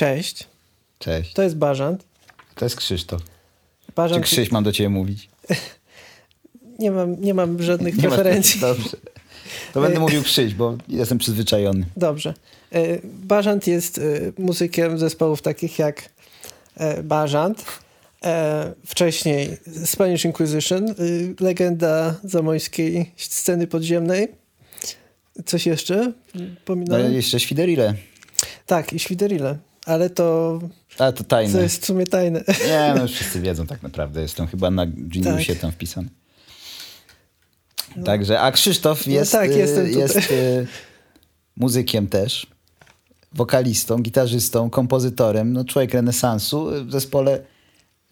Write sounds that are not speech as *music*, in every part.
Cześć. Cześć. To jest Bażant. To jest Krzysztof. Bażant... Czy Krzyś mam do ciebie mówić? *laughs* Nie mam, nie mam żadnych Nie masz- preferencji. *laughs* Dobrze. To będę mówił Krzyś, bo jestem przyzwyczajony. Dobrze. E, Bażant jest e, muzykiem zespołów takich jak e, Bażant, e, wcześniej Spanish Inquisition, e, legenda zamojskiej sceny podziemnej. Coś jeszcze? No Pominąłem? i jeszcze Świderile. Tak, i Świderile. Ale to, A, to tajne. to jest w sumie tajne. Nie, no wszyscy wiedzą tak naprawdę. Jestem chyba na Geniusie Tak. tam wpisany. Także, a Krzysztof No jest, tak, y, jest y, muzykiem też, wokalistą, gitarzystą, kompozytorem, no człowiek renesansu w zespole.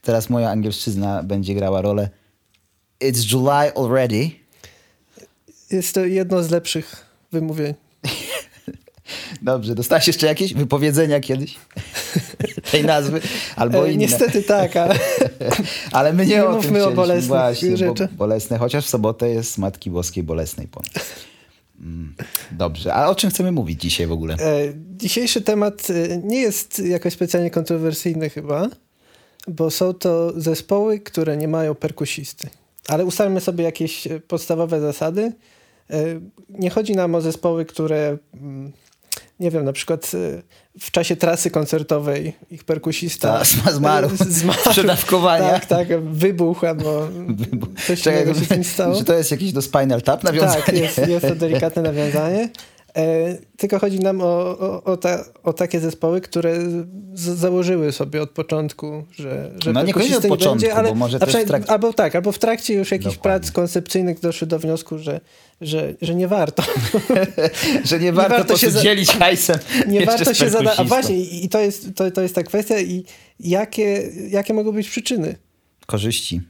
Teraz moja angielszczyzna będzie grała rolę It's July already. Jest to jedno z lepszych wymówień. Dobrze, dostałeś jeszcze jakieś wypowiedzenia kiedyś *laughs* tej nazwy? Albo E, inne. niestety tak, ale *laughs* Ale my nie, Nie o tym o bolesnych właśnie, rzeczach. Bo, bolesne, chociaż w sobotę jest Matki Boskiej Bolesnej ponoć. Mm, Dobrze, a o czym chcemy mówić dzisiaj w ogóle? E, Dzisiejszy temat e, nie jest jakoś specjalnie kontrowersyjny chyba, bo są to zespoły, które nie mają perkusisty. Ale ustalmy sobie jakieś podstawowe zasady. Nie chodzi nam o zespoły, które mm, nie wiem, na przykład e, w czasie trasy koncertowej ich perkusista Ta, zma- zmarł. *laughs* zmarł. Przedawkowania. Tak, tak, wybuchł albo coś Czekaj, się z nim *laughs* stało. Czy to jest jakieś do Spinal Tap nawiązanie? Tak, jest, jest to delikatne nawiązanie. E, tylko chodzi nam o, o, o, ta, o takie zespoły, które z, założyły sobie od początku, że, że No, niekoniecznie od nie początku, będzie, ale bo może też trakcie. Albo tak, albo w trakcie już jakichś Dokładnie. prac koncepcyjnych doszły do wniosku, że, że, że nie warto. *laughs* Że nie warto, warto po się za- dzielić hajsem *laughs* Nie warto się zadać. A właśnie, i to jest, to, to jest ta kwestia i jakie, jakie mogą być przyczyny? Korzyści,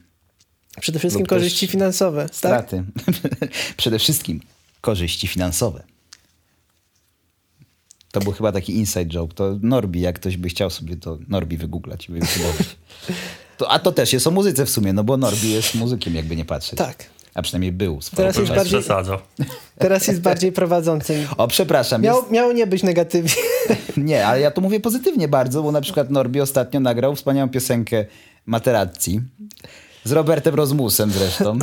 Przede wszystkim korzyści finansowe. Tak? straty. *laughs* Przede wszystkim korzyści finansowe. To był chyba taki inside joke. To Norbi, jak ktoś by chciał sobie to Norbi wygooglać i wyjutubować. To, a to też jest o muzyce w sumie, no bo Norbi jest muzykiem, jakby nie patrzeć. Tak. A przynajmniej był. Teraz jest bardziej- przesadzał. Teraz jest bardziej prowadzącym. O, przepraszam. Miał, Jest... miało nie być negatywnie. *laughs* Nie, ale ja to mówię pozytywnie bardzo, bo na przykład Norbi ostatnio nagrał wspaniałą piosenkę Materazzi z Robertem Rozmusem zresztą.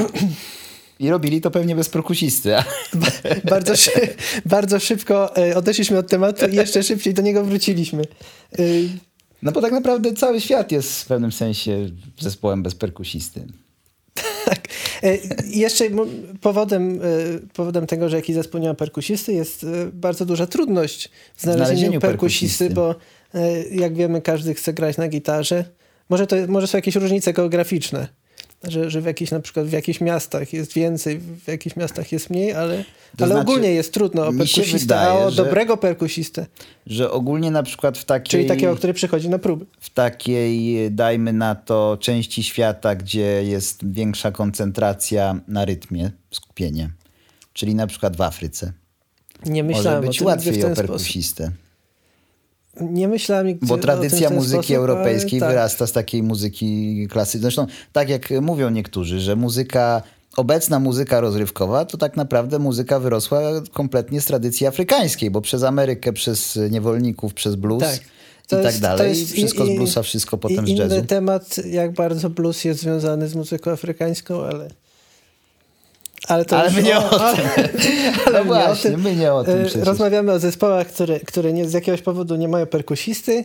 I robili to pewnie bez perkusisty. a- bardzo, szy- bardzo szybko e, odeszliśmy od tematu i jeszcze szybciej do niego wróciliśmy. Y, No bo tak naprawdę cały świat jest w pewnym sensie zespołem bez perkusisty. tak. E, i jeszcze powodem, e, powodem tego, że jakiś zespół nie ma perkusisty jest e, bardzo duża trudność w znalezieniu, Znalezieniu perkusisty, perkusisty. bo e, jak wiemy każdy chce grać na gitarze. Może, to, może są jakieś różnice geograficzne. Że, że w jakichś, na przykład w jakichś miastach jest więcej, w jakichś miastach jest mniej, ale, To ale znaczy, ogólnie jest trudno o perkusistę, a wydaje, o że- dobrego perkusistę, Że ogólnie na przykład w takiej, czyli takiego, który przychodzi na próby. w takiej, dajmy na to, części świata, gdzie jest większa koncentracja na rytmie, skupienie, czyli na przykład w Afryce, Nie może myślałem być o tym łatwiej w o ten sposób. Nie myślałem nigdy Bo tradycja muzyki sposób, europejskiej tak. wyrasta z takiej muzyki klasycznej. Zresztą, tak jak mówią niektórzy, że muzyka, obecna muzyka rozrywkowa, to tak naprawdę muzyka wyrosła kompletnie z tradycji afrykańskiej, bo przez Amerykę, przez niewolników, przez blues Tak. i To tak jest- to dalej. jest wszystko i- z i- bluesa, wszystko potem I z jazzu. inny temat, jak bardzo blues jest związany z muzyką afrykańską, ale... Ale, to Ale my nie o tym. Ale, *laughs* ale No my nie o właśnie, tym. my nie o tym E, przecież. Rozmawiamy o zespołach, które, które nie, z jakiegoś powodu nie mają perkusisty.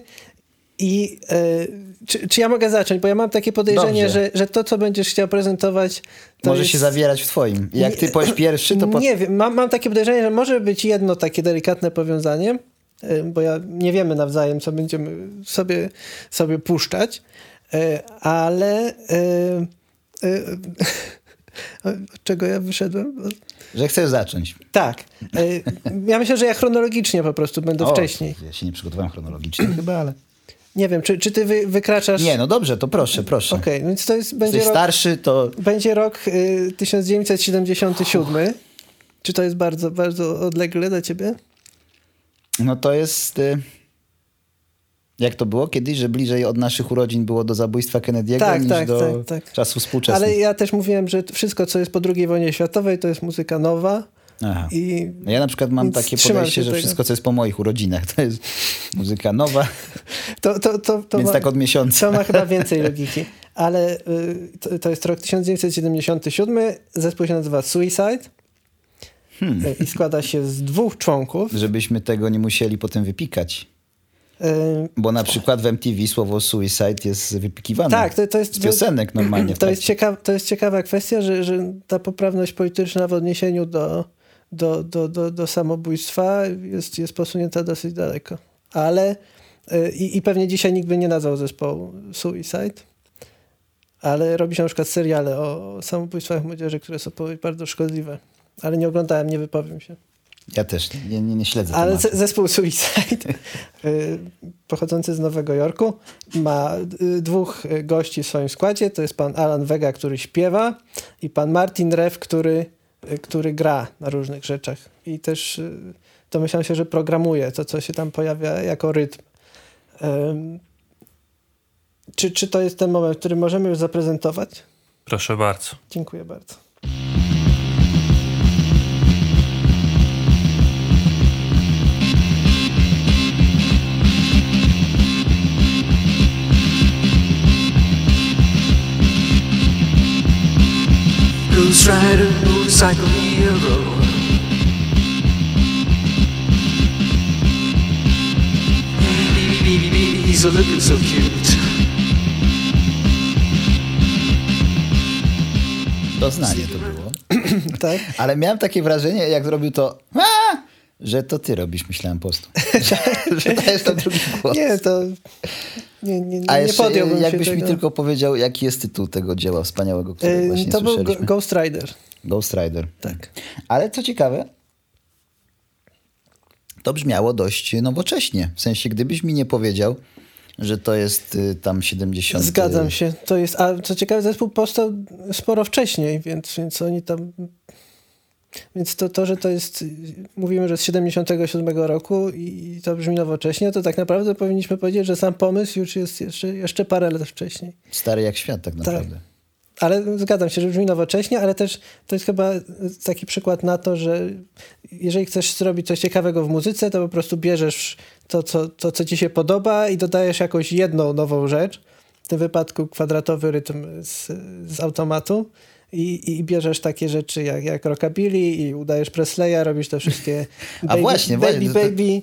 I e, czy, czy ja mogę zacząć? Bo ja mam takie podejrzenie, Dobrze. że, że to, co będziesz chciał prezentować, to Może jest... się zawierać w twoim. Jak ty powiesz pierwszy, to po... Nie wiem, mam, mam takie podejrzenie, że może być jedno takie delikatne powiązanie, y, bo ja nie wiemy nawzajem, co będziemy sobie, sobie puszczać, y, ale od czego ja wyszedłem? że chcesz zacząć. Tak. y, Ja myślę, że ja chronologicznie po prostu będę O, wcześniej. Ja się nie przygotowałem chronologicznie *clears throat* chyba, ale... Nie wiem, czy, czy ty wy, wykraczasz... Nie, no dobrze, to proszę, proszę. Okej, więc to jest, będzie rok, starszy, to będzie rok y, 1977. Czy to jest bardzo, bardzo odlegle dla ciebie? No to jest. y, Jak to było kiedyś, że bliżej od naszych urodzin było do zabójstwa Kennedy'ego Tak, niż tak, do tak, tak. czasu współczesnych. Ale ja też mówiłem, że wszystko, co jest po II wojnie światowej, to jest muzyka nowa, Aha. I No ja na przykład mam takie podejście, że tego. wszystko, co jest po moich urodzinach, to jest muzyka nowa, *laughs* to, to, to, to, więc ma, tak od miesiąca. to ma chyba *laughs* więcej logiki. Ale y, to, to jest rok 1977. Zespół się nazywa Suicide. Hmm. Y, I składa się z dwóch członków. Żebyśmy tego nie musieli potem wypikać. Bo na przykład w MTV słowo suicide jest wypikiwane. Tak, to, to jest. Z piosenek normalnie. To jest, trakcie. ciekaw, to jest ciekawa kwestia, że, że ta poprawność polityczna w odniesieniu do, do, do, do, do samobójstwa jest, jest posunięta dosyć daleko. Ale y, i, i pewnie dzisiaj nikt by nie nazwał zespołu Suicide. Ale robi się na przykład seriale o samobójstwach młodzieży, które są bardzo szkodliwe. Ale nie oglądałem, nie wypowiem się. Ja też nie, nie, nie śledzę Ale tematu. zespół Suicide, y, pochodzący z Nowego Jorku, ma y, dwóch gości w swoim składzie. To jest pan Alan Vega, który śpiewa i pan Martin Rew, który, y, który gra na różnych rzeczach. I też y, domyślam się, że programuje to, co się tam pojawia jako rytm. Czy, czy to jest ten moment, który możemy już zaprezentować? Proszę bardzo. Dziękuję bardzo. Ghost Rider, motorcycle hero. Baby, baby, baby, he's a looking so cute. Doznanie to było. *clears throat* Tak? Ale miałem takie wrażenie, jak zrobił to, "A!", że to ty robisz, myślałem po prostu. że, *laughs* *laughs* że dajesz tam drugi głos. Nie, to nie, nie, nie, A nie jeszcze, podjąłbym jakbyś mi tylko powiedział, jaki jest tytuł tego dzieła wspaniałego, którego Ym, właśnie to był. Ghost Rider. Ghost Rider. Tak. Ale co ciekawe, to brzmiało dość nowocześnie. W sensie, gdybyś mi nie powiedział, że to jest y, tam 70. Zgadzam się. To jest, a co ciekawe, zespół powstał sporo wcześniej, więc, więc oni tam. Więc to, to, że to jest, mówimy, że z 77 roku i to brzmi nowocześnie, to tak naprawdę powinniśmy powiedzieć, że sam pomysł już jest jeszcze, jeszcze parę lat wcześniej. Stary jak świat tak naprawdę. Ale zgadzam się, że brzmi nowocześnie, ale też to jest chyba taki przykład na to, że jeżeli chcesz zrobić coś ciekawego w muzyce, to po prostu bierzesz to, co, to, co ci się podoba i dodajesz jakąś jedną nową rzecz. W tym wypadku kwadratowy rytm z, z automatu. I, I bierzesz takie rzeczy jak, jak rockabilly i udajesz Presleya, robisz te wszystkie *laughs* A baby, właśnie, baby, właśnie, baby.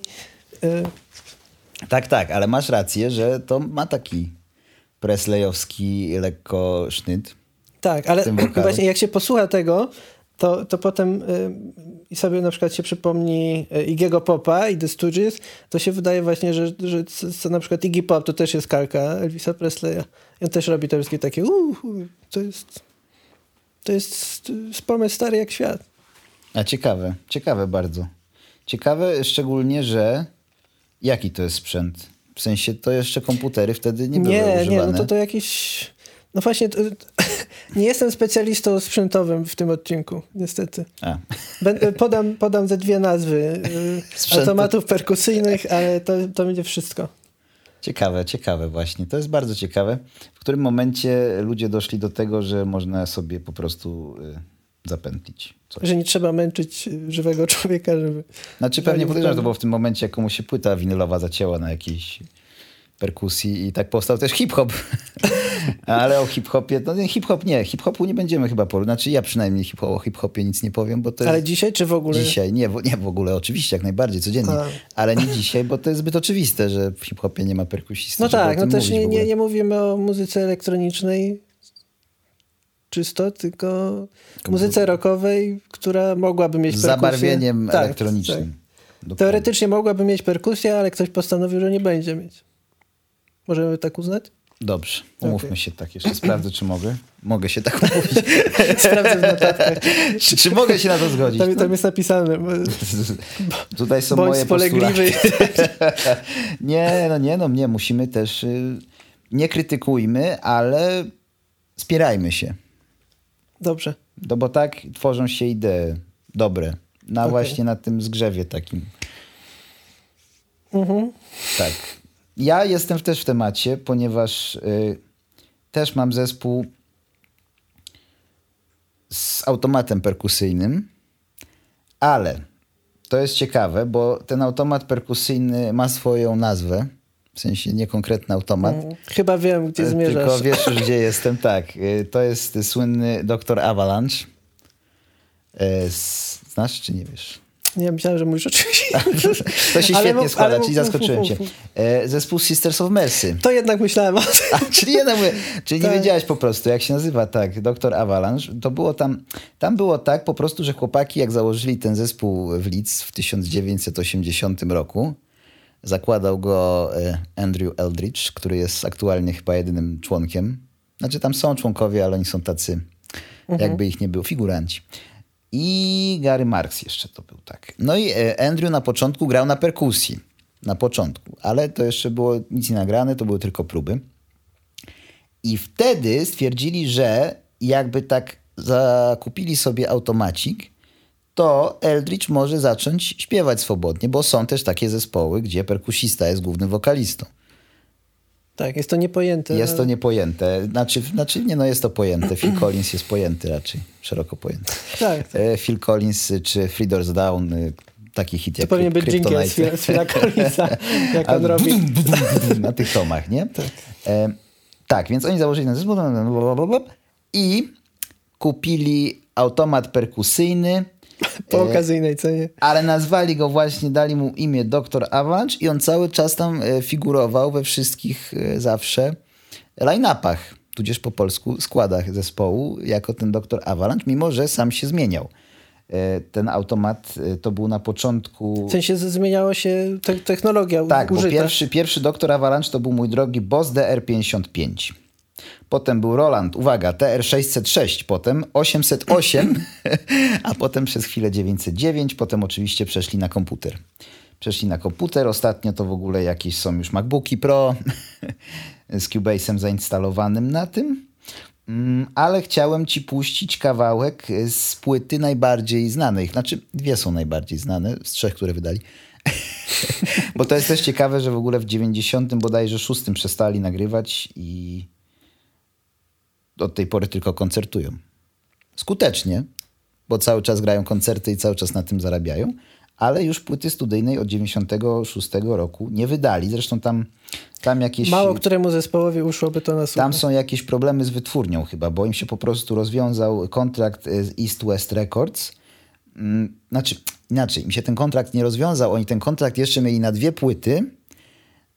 Y, Tak, tak, ale masz rację, że to ma taki presleyowski lekko sznyt. Tak, ale *clears throat* właśnie jak się posłucha tego, to, to potem y, sobie na przykład się przypomni y, Iggy'ego Popa i The Stooges, to się wydaje właśnie, że, że c- c- na przykład Iggy Pop to też jest kalka Elvisa Presleya. I on też robi te wszystkie takie uh, to jest to jest pomysł stary jak świat. A ciekawe, ciekawe bardzo. Ciekawe szczególnie, że jaki to jest sprzęt? W sensie to jeszcze komputery wtedy nie były Nie, używane. nie, no to to jakiś... No właśnie, to, *laughs* nie jestem specjalistą sprzętowym w tym odcinku, niestety. Będę, podam, podam ze dwie nazwy y, *laughs* automatów perkusyjnych, ale to, to będzie wszystko. Ciekawe, ciekawe właśnie. To jest bardzo ciekawe. W którym momencie ludzie doszli do tego, że można sobie po prostu y, zapętlić coś. Że nie trzeba męczyć y, żywego człowieka, żeby... Znaczy pewnie podejrzewam, że to było w tym momencie, jak komuś się płyta winylowa zacięła na jakiejś perkusji i tak powstał też hip-hop. *laughs* Ale o hip-hopie, no nie, hip-hop nie, hip-hopu nie będziemy chyba porównać. Znaczy ja przynajmniej hip o hip-hopie nic nie powiem, bo to Ale jest... dzisiaj czy w ogóle? Dzisiaj, nie, w- nie w ogóle, oczywiście, jak najbardziej, codziennie. A. Ale nie dzisiaj, bo to jest zbyt oczywiste, że w hip-hopie nie ma perkusisty. No tak, no też nie, nie, nie mówimy o muzyce elektronicznej czysto, tylko muzyce rockowej, która mogłaby mieć Z perkusję. zabarwieniem Tak, elektronicznym. tak. Teoretycznie mogłaby mieć perkusję, ale ktoś postanowił, że nie będzie mieć. Możemy tak uznać? Dobrze, umówmy Okej. się tak. Jeszcze sprawdzę, czy mogę. Mogę się tak umówić. *laughs* Sprawdzę w notatkach. czy, czy mogę się na to zgodzić? Tam, tam jest napisane. *laughs* Tutaj są Bądź moje postulaty. *laughs* nie, no nie, no nie, musimy też y, nie krytykujmy, ale spierajmy się. Dobrze. No bo tak tworzą się idee dobre. Na Okej. właśnie na tym zgrzewie takim. Mhm. Tak. Ja jestem też w temacie, ponieważ y, też mam zespół z automatem perkusyjnym, Ale to jest ciekawe, bo ten automat perkusyjny ma swoją nazwę. W sensie nie konkretny automat. Chyba wiem, gdzie zmierzasz. Tylko wiesz już, gdzie *laughs* jestem. Tak, y, to jest słynny doktor Avalanche. E, Znasz czy nie wiesz? Nie, myślałem, że mówisz o czymś. *laughs* To się Ale świetnie mów- składa, ale czyli zaskoczyłem cię. E, Zespół Sisters of Mercy. To jednak myślałem o *laughs* tym. A, czyli nie, mówię, czyli nie Tak. wiedziałeś po prostu, jak się nazywa, tak, doktor Avalanche. To było tam, tam było tak po prostu, że chłopaki jak założyli ten zespół w Leeds w 1980 roku, zakładał go e, Andrew Eldridge, który jest aktualnie chyba jedynym członkiem. Znaczy tam są członkowie, ale oni są tacy, jakby ich nie było, figuranci. I Gary Marks jeszcze to był, tak. No i e, Andrew na początku grał na perkusji. Na początku, ale to jeszcze było nic nie nagrane, to były tylko próby. I wtedy stwierdzili, że jakby tak zakupili sobie automacik, to Eldridge może zacząć śpiewać swobodnie, bo są też takie zespoły, gdzie perkusista jest głównym wokalistą. Tak, jest to niepojęte. Jest to niepojęte. Znaczy, znaczy nie no jest to pojęte. Phil Collins jest pojęty raczej, szeroko pojęty. Tak, tak. E, Phil Collins y, czy Three Doors Down, y, taki hit To jak powinien być dżingiel z. Phila- Collinsa, jak on robi. Na tych tomach, nie? Tak. E, tak, więc oni założyli ten zespół i kupili automat perkusyjny, *laughs* Po okazyjnej cenie. ale nazwali go właśnie, dali mu imię Dr. Avalanche i on cały czas tam e, figurował we wszystkich e, zawsze line-upach, tudzież po polsku składach zespołu, jako ten Dr. Avalanche, mimo że sam się zmieniał. E, Ten automat e, to był na początku... W sensie zmieniała się te technologia Tak, bo użyta. pierwszy, pierwszy doktor Avalanche to był mój drogi Boss DR55. Potem był Roland, uwaga, TR606, potem 808, *laughs* a potem przez chwilę 909, potem oczywiście przeszli na komputer. Przeszli na komputer, ostatnio to w ogóle jakieś są już MacBooki Pro *laughs* z Cubase'em zainstalowanym na tym. Mm, Ale chciałem ci puścić kawałek z płyty najbardziej znanej. Znaczy, dwie są najbardziej znane, z trzech, które wydali. *laughs* Bo to jest też ciekawe, że w ogóle w 90 bodajże szóstym przestali nagrywać i od tej pory tylko koncertują. Skutecznie, bo cały czas grają koncerty i cały czas na tym zarabiają, ale już płyty studyjnej od 96 roku nie wydali. Zresztą tam, tam jakieś... Mało któremu zespołowi uszłoby to na słuch. Tam są jakieś problemy z wytwórnią chyba, bo im się po prostu rozwiązał kontrakt e, z East West Records. Mm, Znaczy, inaczej, im się ten kontrakt nie rozwiązał. Oni ten kontrakt jeszcze mieli na dwie płyty,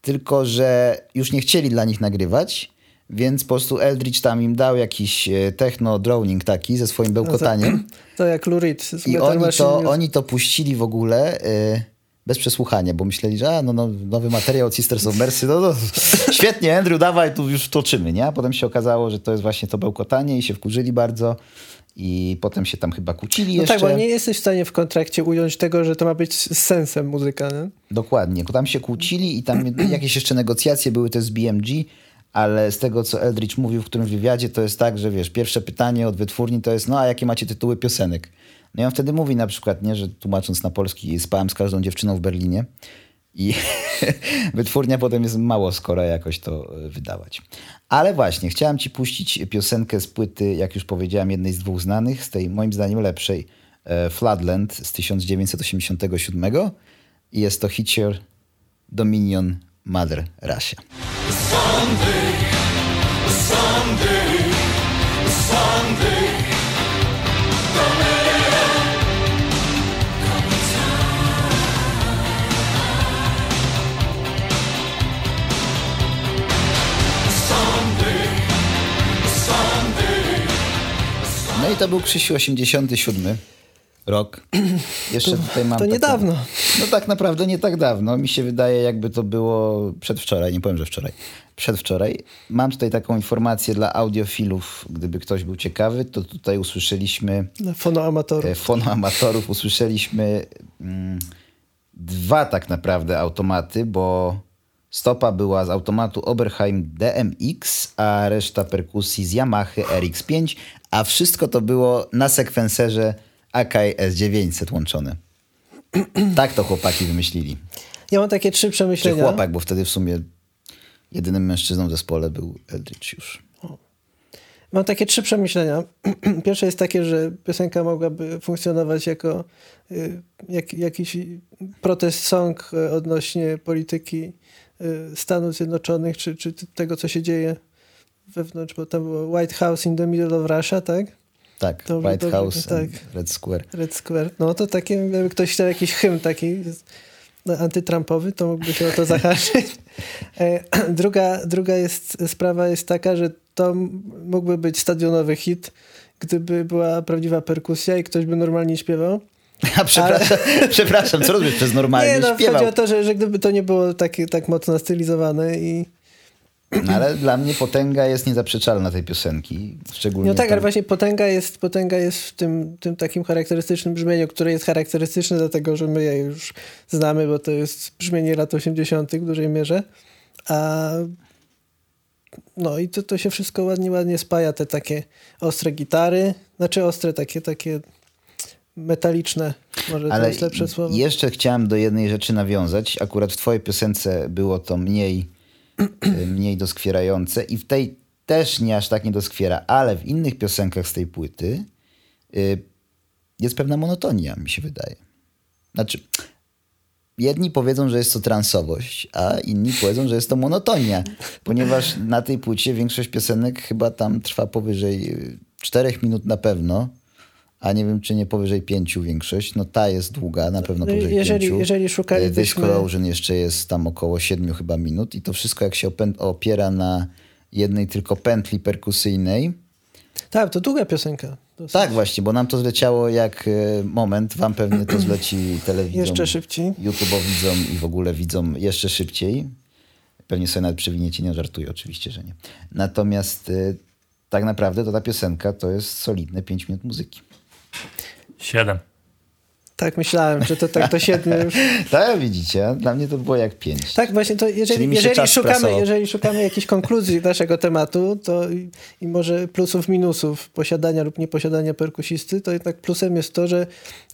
tylko że już nie chcieli dla nich nagrywać, więc po prostu Eldridge tam im dał jakiś e, techno droning taki ze swoim bełkotaniem. To jak Lurid I oni to, oni to puścili w ogóle y, bez przesłuchania, bo myśleli, że a, no, no, nowy materiał od Sisters of Mercy, no, no *laughs* świetnie, Andrew, dawaj, tu już toczymy, nie? A potem się okazało, że to jest właśnie to bełkotanie i się wkurzyli bardzo i potem się tam chyba kłócili No jeszcze. tak, bo nie jesteś w stanie w kontrakcie ująć tego, że to ma być z sensem muzyka, nie? Dokładnie, tam się kłócili i tam *clears throat* jakieś jeszcze negocjacje były też z BMG, ale z tego, co Eldridge mówił w którymś wywiadzie, to jest tak, że wiesz, pierwsze pytanie od wytwórni to jest, no a jakie macie tytuły piosenek? No i on wtedy mówi na przykład, nie, że tłumacząc na polski, spałem z każdą dziewczyną w Berlinie i *laughs* wytwórnia potem jest mało skora jakoś to e, wydawać. Ale właśnie, chciałem ci puścić piosenkę z płyty, jak już powiedziałem, jednej z dwóch znanych, z tej moim zdaniem lepszej, e, Floodland z 1987 i jest to Hitcher Dominion Mother Russia. No i to był Krzysiu 87 rok. *clears throat* Jeszcze tutaj mam to taką- niedawno. No tak naprawdę nie tak dawno. Mi się wydaje, jakby to było przedwczoraj. Nie powiem, że wczoraj. Przedwczoraj. Mam tutaj taką informację dla audiofilów. Gdyby ktoś był ciekawy, to tutaj usłyszeliśmy Dla fonoamatorów. e, fonoamatorów usłyszeliśmy mm, dwa tak naprawdę automaty, bo stopa była z automatu Oberheim DMX, a reszta perkusji z Yamaha RX5, a wszystko to było na sekwenserze Akai S900 łączone. tak to chłopaki wymyślili. Ja mam takie trzy Czy przemyślenia. chłopak, bo wtedy w sumie jedynym mężczyzną w zespole był Eldridge już. Mam takie trzy przemyślenia. *clears throat* Pierwsze jest takie, że piosenka mogłaby funkcjonować jako y, jak, jakiś protest song y, odnośnie polityki y, Stanów Zjednoczonych, czy, czy tego, co się dzieje wewnątrz, bo tam było White House in the middle of Russia, tak? Tak, White House, tak. Red Square. Red Square. No to takie, jakby ktoś chciał jakiś hymn taki antytrumpowy, to mógłby się o to *laughs* zahaczyć. E, *clears throat* druga, druga jest, sprawa jest taka, że to mógłby być stadionowy hit, gdyby była prawdziwa perkusja i ktoś by normalnie śpiewał. *laughs* A przepraszam, *laughs* przepraszam, co robisz przez normalnie nie, no śpiewał? chodzi o to, że, że gdyby to nie było takie, tak mocno stylizowane i No, ale dla mnie potęga jest niezaprzeczalna tej piosenki. Szczególnie No tak, tam- ale właśnie potęga jest, potęga jest w tym, tym takim charakterystycznym brzmieniu, które jest charakterystyczne dlatego, że my je już znamy, bo to jest brzmienie lat 80. w dużej mierze. A no i to, to się wszystko ładnie, ładnie spaja, te takie ostre gitary, znaczy ostre, takie, takie metaliczne, może to Ale jest lepsze słowo. jeszcze chciałem do jednej rzeczy nawiązać. Akurat w twojej piosence było to mniej, *clears throat* mniej doskwierające i w tej też nie aż tak nie doskwiera, ale w innych piosenkach z tej płyty y, jest pewna monotonia, mi się wydaje. Znaczy, jedni powiedzą, że jest to transowość, a inni powiedzą, że jest to monotonia, ponieważ na tej płycie większość piosenek chyba tam trwa powyżej y, czterech minut na pewno, a nie wiem, czy nie powyżej pięciu większość. No ta jest długa, na pewno No, powyżej jeżeli- pięciu. jeżeli szukalibyśmy- Corrosion jeszcze jest tam około siedmiu chyba minut i to wszystko jak się opiera na jednej tylko pętli perkusyjnej. Tak, to długa piosenka. Dosyć. Tak właśnie, bo nam to zleciało jak y, moment, wam pewnie to zleci *clears throat* telewizją. Jeszcze szybciej. YouTube'owidzom i w ogóle widzom jeszcze szybciej. Pewnie sobie nawet przewiniecie, nie żartuję oczywiście, że nie. Natomiast y, tak naprawdę to ta piosenka to jest solidne 5 minut muzyki. Siedem. Tak myślałem, że to tak to siedmiu już. *laughs* Tak, widzicie, dla mnie to było jak 5. Tak, właśnie to jeżeli, jeżeli, szukamy, jeżeli szukamy jakichś konkluzji naszego tematu, to i, i może plusów, minusów posiadania lub nieposiadania perkusisty, to jednak plusem jest to, że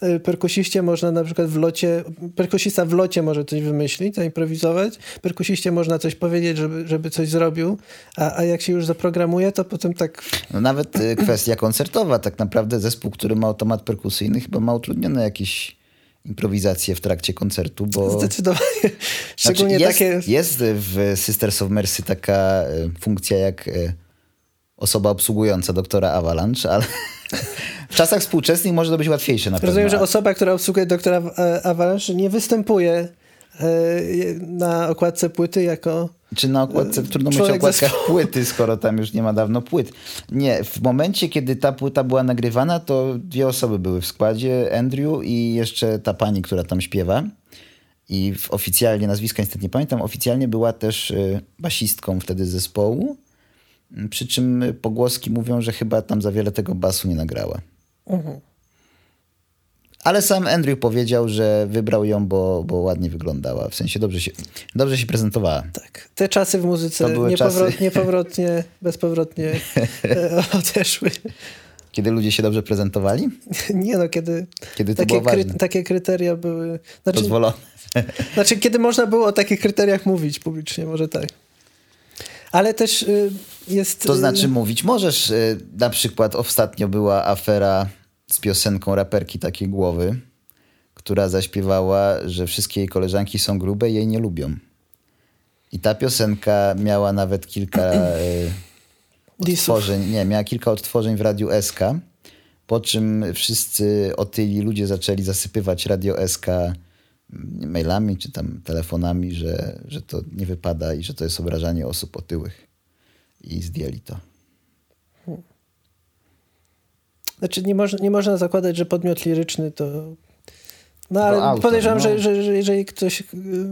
y, perkusiście można na przykład w locie, perkusista w locie może coś wymyślić, zaimprowizować, perkusiście można coś powiedzieć, żeby, żeby coś zrobił, a, a jak się już zaprogramuje, to potem tak No nawet y, kwestia koncertowa, tak naprawdę zespół, który ma automat perkusyjny chyba ma utrudnione jakieś improwizacje w trakcie koncertu, bo... zdecydowanie, Znaczy, szczególnie jest, takie... jest w Sisters of Mercy taka y, funkcja jak y, osoba obsługująca doktora Avalanche, ale *laughs* w czasach współczesnych może to być łatwiejsze na pewno. Rozumiem, że osoba, która obsługuje doktora e, Avalanche nie występuje e, na okładce płyty jako... Czy na okładce, trudno mówić o okładkach zespołu. płyty, skoro tam już nie ma dawno płyt. Nie, w momencie, kiedy ta płyta była nagrywana, to dwie osoby były w składzie, Andrew i jeszcze ta pani, która tam śpiewa. I oficjalnie, nazwiska niestety nie pamiętam, oficjalnie była też y, basistką wtedy zespołu. Przy czym pogłoski mówią, że chyba tam za wiele tego basu nie nagrała. Mhm. Ale sam Andrew powiedział, że wybrał ją, bo, bo ładnie wyglądała. W sensie dobrze się, dobrze się prezentowała. Tak. Te czasy w muzyce niepowrot, czasy. niepowrotnie, bezpowrotnie *laughs* e, odeszły. Kiedy ludzie się dobrze prezentowali? Nie no, kiedy Kiedy takie, ważne. takie kryteria były... Znaczy, Pozwolone. *laughs* znaczy, kiedy można było o takich kryteriach mówić publicznie, może tak. Ale też y, jest... To y, znaczy mówić możesz. y, Na przykład ostatnio była afera z piosenką raperki takiej głowy, która zaśpiewała, że wszystkie jej koleżanki są grube i jej nie lubią. I ta piosenka miała nawet kilka *clears throat* Disów. odtworzeń. Nie, miała kilka odtworzeń w Radiu SK, po czym wszyscy otyli ludzie zaczęli zasypywać Radio SK mm, mailami czy tam telefonami, że, że to nie wypada i że to jest obrażanie osób otyłych. I zdjęli to. Znaczy nie, moż, nie można zakładać, że podmiot liryczny to... No ale autor, podejrzewam, no. Że, że, że jeżeli ktoś y,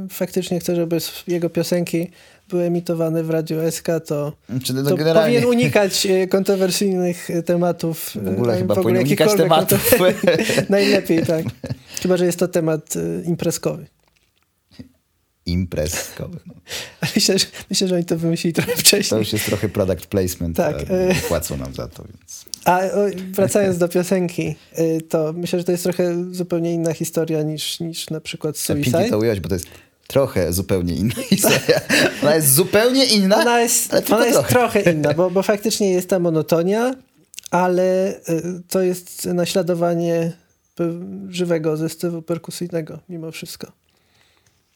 faktycznie chce, żeby jego piosenki były emitowane w Radiu SK, to, Czy no to generalnie powinien unikać y, kontrowersyjnych y, tematów. w ogóle chyba powinien unikać tematów. *laughs* Najlepiej, tak. Chyba, że jest to temat imprezkowy. Imprez. *laughs* Myślę że, myślę, że oni to wymyślili trochę To wcześniej. już jest trochę product placement. Tak, Tak. e. Płacą nam za to, więc. A wracając do piosenki, y, to myślę, że to jest trochę zupełnie inna historia niż, niż na przykład Pinki Suicide. to ująć, bo to jest trochę zupełnie inna *laughs* historia. Ona jest zupełnie inna, Ona jest, ale ona jest trochę. trochę inna, bo, bo *laughs* faktycznie jest ta monotonia, ale to jest naśladowanie żywego zestawu perkusyjnego mimo wszystko.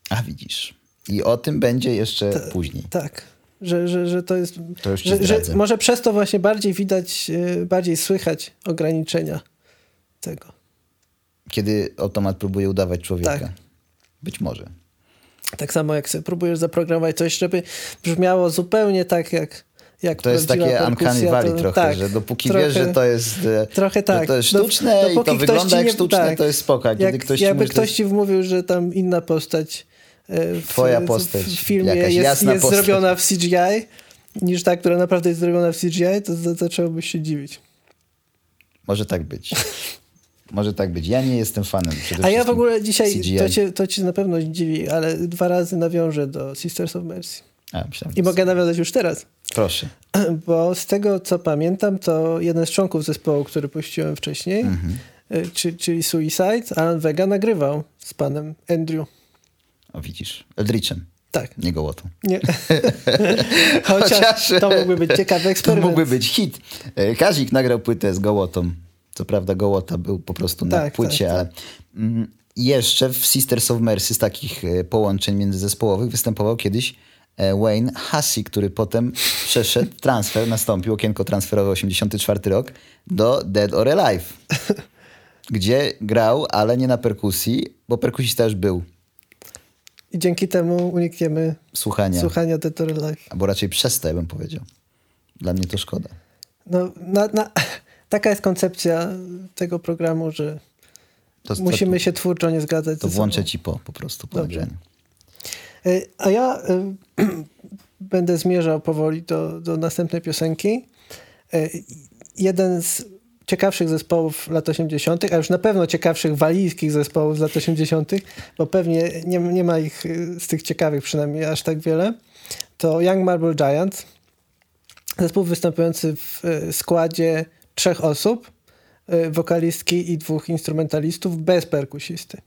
A widzisz. I o tym będzie jeszcze później. Tak, że, że, że to jest... To ci że, że może przez to właśnie bardziej widać, y, bardziej słychać ograniczenia tego. Kiedy automat próbuje udawać człowieka. Tak. Być może. Tak samo jak sobie próbujesz zaprogramować coś, żeby brzmiało zupełnie tak jak, jak To jest takie uncanny valley to- trochę, tak, że dopóki trochę- wiesz, że to jest, e, Trochę że tak. to jest Dop- sztuczne i dopóki to wygląda ci jak nie- sztuczne, tak. to jest spoko. Kiedy Jak, ktoś ci jakby mówi, że to ktoś ci wmówił, że tam inna postać e, w, Twoja postać, w filmie jest, jasna jest postać. zrobiona w CGI, niż ta, która naprawdę jest zrobiona w CGI, to za- zacząłbyś się dziwić. Może tak być. *laughs* Może tak być. Ja nie jestem fanem A ja w ogóle dzisiaj, CGI. to cię, to cię na pewno dziwi, ale dwa razy nawiążę do Sisters of Mercy. A, myślałem, I mogę nawiązać już teraz. Proszę. *clears throat* Bo z tego, co pamiętam, to jeden z członków zespołu, który puściłem wcześniej, Mhm. y, czy, czyli Suicide, Alan Vega nagrywał z panem Andrew. O, widzisz. Eldritchem, Tak, nie gołotą. nie. *laughs* Chociaż, Chociaż- to mógłby być ciekawy To eksperyment. mógłby być hit. E, Kazik nagrał płytę z gołotą. Co prawda gołota był po prostu na Tak, płycie, tak, ale mm, jeszcze w Sisters of Mercy z takich e, połączeń międzyzespołowych występował kiedyś e, Wayne Hussey, który potem przeszedł *laughs* transfer, nastąpił okienko transferowe 84 rok do Dead or Alive, *laughs* gdzie grał, ale nie na perkusji, bo perkusista już był. I dzięki temu unikniemy Słuchania, słuchania Dead or Alive. albo raczej przestań, bym powiedział. Dla mnie to szkoda. No, na, na, *laughs* taka jest koncepcja tego programu, że To, to- musimy się twórczo nie zgadzać. To ze sobą. włączę ci po, po prostu po Dobrze. nagraniu. Y, A ja y, *clears throat* będę zmierzał powoli do, do następnej piosenki. Y, Jeden z ciekawszych zespołów lat 80., a już na pewno ciekawszych walijskich zespołów z lat 80., bo pewnie nie, nie ma ich y, z tych ciekawych przynajmniej aż tak wiele, to Young Marble Giants. Zespół występujący w y, składzie trzech osób, y, wokalistki i dwóch instrumentalistów bez perkusisty.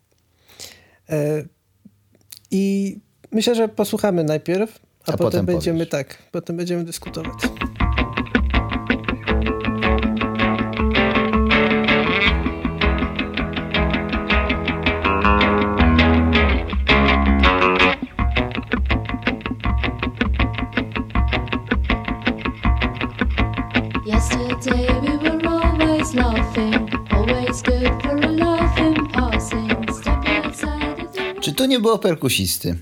I myślę, że posłuchamy najpierw, a, A potem, potem będziemy powiesz. tak, potem będziemy dyskutować. Nie było perkusisty?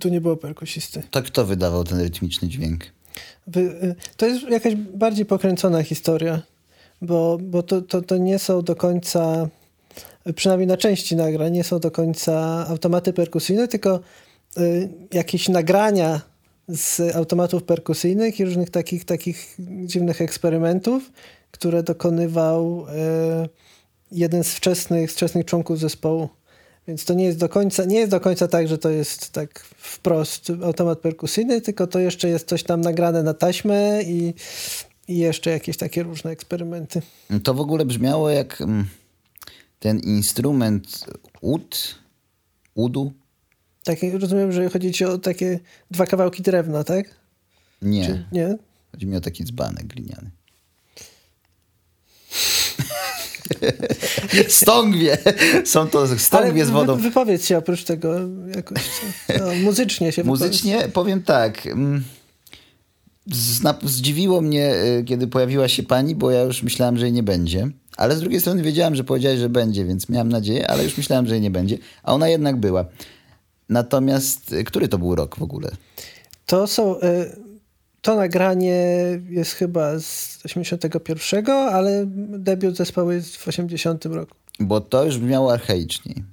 Tu nie było perkusisty. To kto wydawał ten rytmiczny dźwięk? Wy, y, to jest jakaś bardziej pokręcona historia, bo, bo to, to, to nie są do końca, przynajmniej na części nagrań, nie są do końca automaty perkusyjne, tylko y, jakieś nagrania z automatów perkusyjnych i różnych takich, takich dziwnych eksperymentów, które dokonywał y, jeden z wczesnych, z wczesnych członków zespołu. Więc to nie jest do końca, nie jest do końca tak, że to jest tak wprost automat perkusyjny, tylko to jeszcze jest coś tam nagrane na taśmę i, i jeszcze jakieś takie różne eksperymenty. To w ogóle brzmiało jak mm, ten instrument ud, udu? Takie, rozumiem, że chodzi ci o takie dwa kawałki drewna, tak? Nie. Czy, nie? Chodzi mi o taki dzbanek gliniany. *laughs* Stągwie! Są to stągwie z wodą. Wy, wypowiedz się oprócz tego jakoś. No, muzycznie się wypowiedz. Muzycznie powiem tak. mm, Zna, zdziwiło mnie, y, kiedy pojawiła się pani, bo ja już myślałem, że jej nie będzie. Ale z drugiej strony wiedziałem, że powiedziałeś, że będzie, więc miałem nadzieję, ale już myślałem, że jej nie będzie. A ona jednak była. Natomiast, y, który to był rok w ogóle? To są. y, To nagranie jest chyba z 81, ale debiut zespołu jest w 80 roku. Bo to już brzmiało archaiczniej.